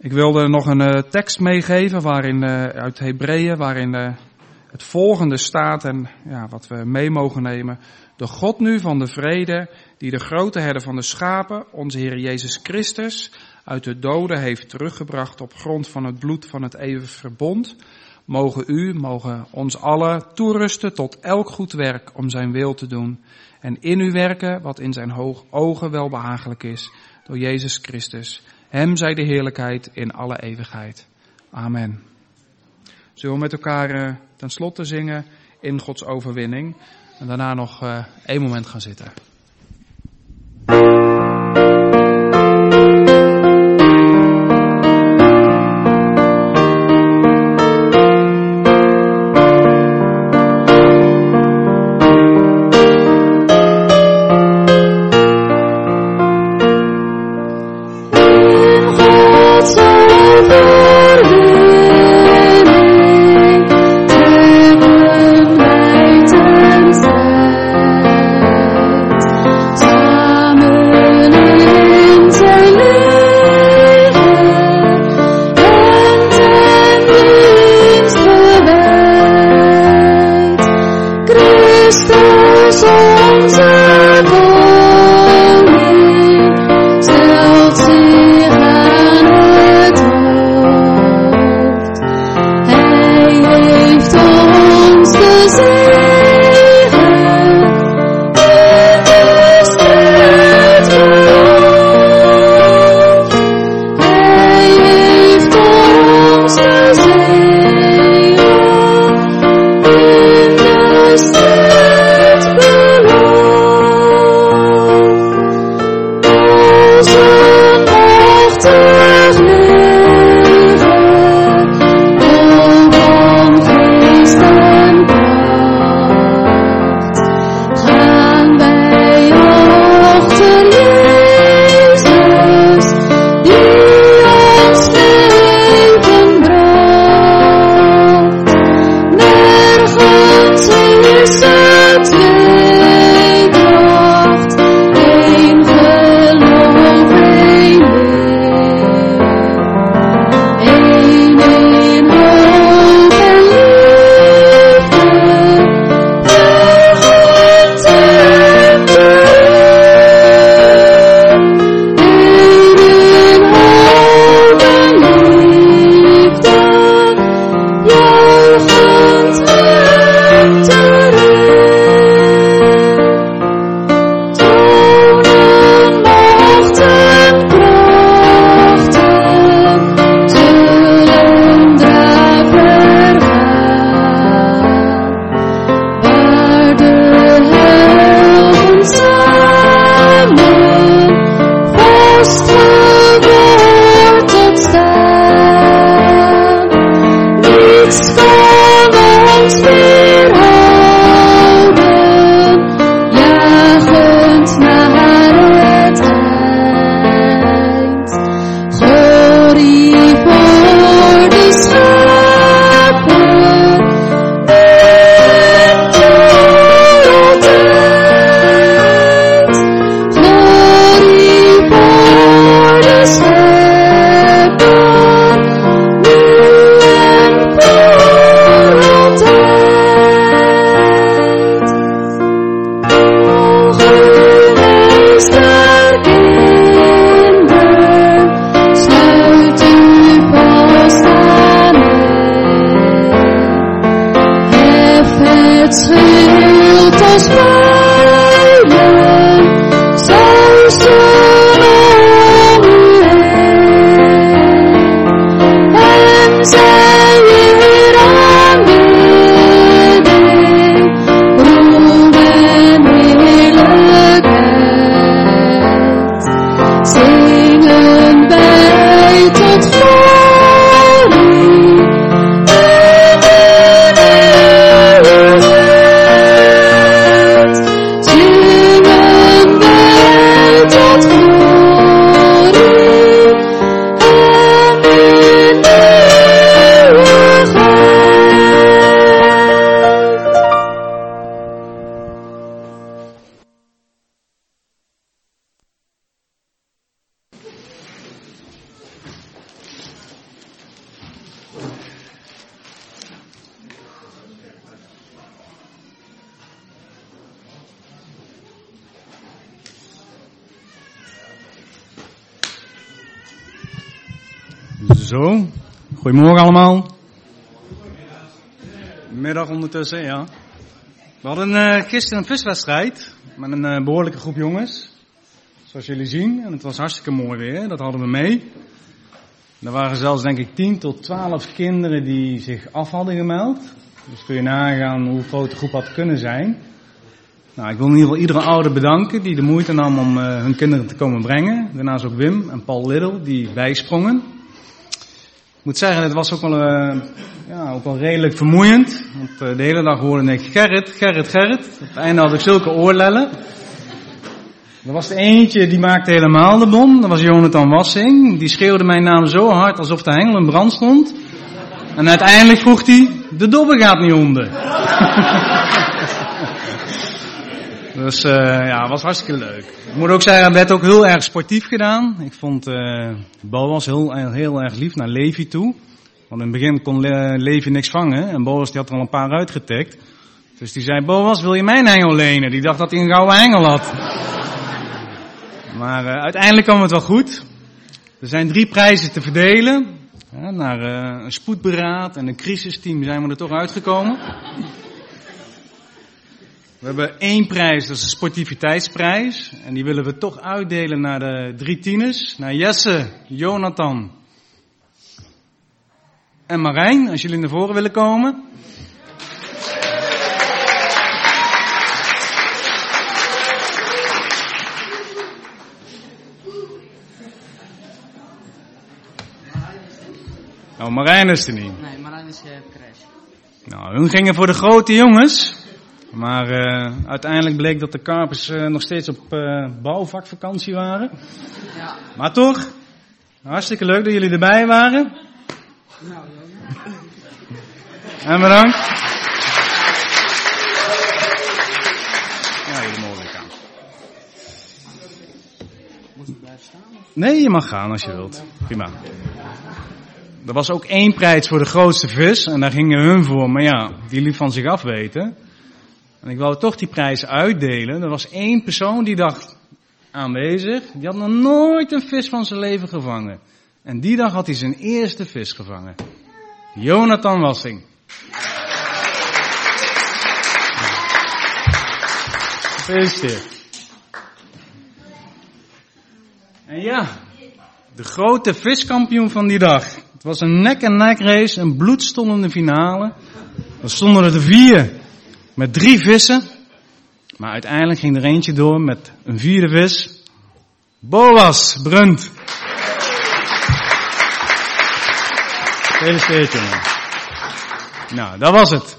Speaker 6: Ik wilde nog een eh, tekst meegeven waarin, eh, uit Hebreeën waarin eh, het volgende staat en ja, wat we mee mogen nemen. De God nu van de vrede, die de grote herder van de schapen, onze Heer Jezus Christus, uit de doden heeft teruggebracht op grond van het bloed van het eeuwige verbond, mogen u, mogen ons allen toerusten tot elk goed werk om zijn wil te doen en in u werken wat in zijn hoog ogen wel behagelijk is, door Jezus Christus. Hem zij de heerlijkheid in alle eeuwigheid. Amen. Zullen we met elkaar eh, ten slotte zingen in Gods overwinning en daarna nog eh, één moment gaan zitten.
Speaker 3: Goedemorgen allemaal. Middag ondertussen, ja. We hadden eh, gisteren een viswedstrijd met een eh, behoorlijke groep jongens. Zoals jullie zien. En het was hartstikke mooi weer, dat hadden we mee. Er waren zelfs denk ik 10 tot 12 kinderen die zich af hadden gemeld. Dus kun je nagaan hoe groot de groep had kunnen zijn. Nou, ik wil in ieder geval iedere ouder bedanken die de moeite nam om eh, hun kinderen te komen brengen. Daarnaast ook Wim en Paul Liddel die bijsprongen. Ik moet zeggen, het was ook wel, eh, ja, ook wel redelijk vermoeiend. Want eh, de hele dag hoorde ik Gerrit, Gerrit, Gerrit. Op het einde had ik zulke oorlellen. Er was er eentje die maakte helemaal de bom. Dat was Jonathan Wassing. Die schreeuwde mijn naam zo hard alsof de hengel in brand stond. En uiteindelijk vroeg hij, de dobber gaat niet onder. Dus eh ja, was hartstikke leuk. Ik moet ook zeggen, het werd ook heel erg sportief gedaan. Ik vond eh Boas heel, heel erg lief naar Levi toe. Want in het begin kon Le- Levi niks vangen. En Boas die had er al een paar uitgetikt. Dus die zei, Boas, wil je mijn hengel lenen? Die dacht dat hij een gouden hengel had. Maar eh, uiteindelijk kwam het wel goed. Er zijn drie prijzen te verdelen. Naar eh, een spoedberaad en een crisisteam zijn we er toch uitgekomen. We hebben één prijs, dat is de sportiviteitsprijs. En die willen we toch uitdelen naar de drie tieners. Naar Jesse, Jonathan en Marijn, als jullie naar voren willen komen. Nou, Marijn is er niet.
Speaker 7: Nee, Marijn is uh, crash.
Speaker 3: Nou, hun gingen voor de grote jongens. Maar eh, uiteindelijk bleek dat de Karpers eh, nog steeds op eh, bouwvakvakantie waren.
Speaker 7: Ja.
Speaker 3: Maar toch, hartstikke leuk dat jullie erbij waren.
Speaker 7: Nou,
Speaker 3: En bedankt. Ja, jullie mogen weer gaan.
Speaker 7: Moet ik blijven staan? Of?
Speaker 3: Nee, je mag gaan als je wilt. Prima. Er was ook één prijs voor de grootste vis en daar gingen hun voor. Maar ja, die liep van zich af weten. En ik wou toch die prijs uitdelen. Er was één persoon die dacht aanwezig. Die had nog nooit een vis van zijn leven gevangen. En die dag had hij zijn eerste vis gevangen. Jonathan Wassing. Gefeliciteerd. En ja, de grote viskampioen van die dag. Het was een nek-en-nek race, een bloedstollende finale. Er stonden er de vier met drie vissen. Maar uiteindelijk ging er eentje door met een vierde vis. Boas Brunt. Gefeliciteerd jongen. Nou, dat was het.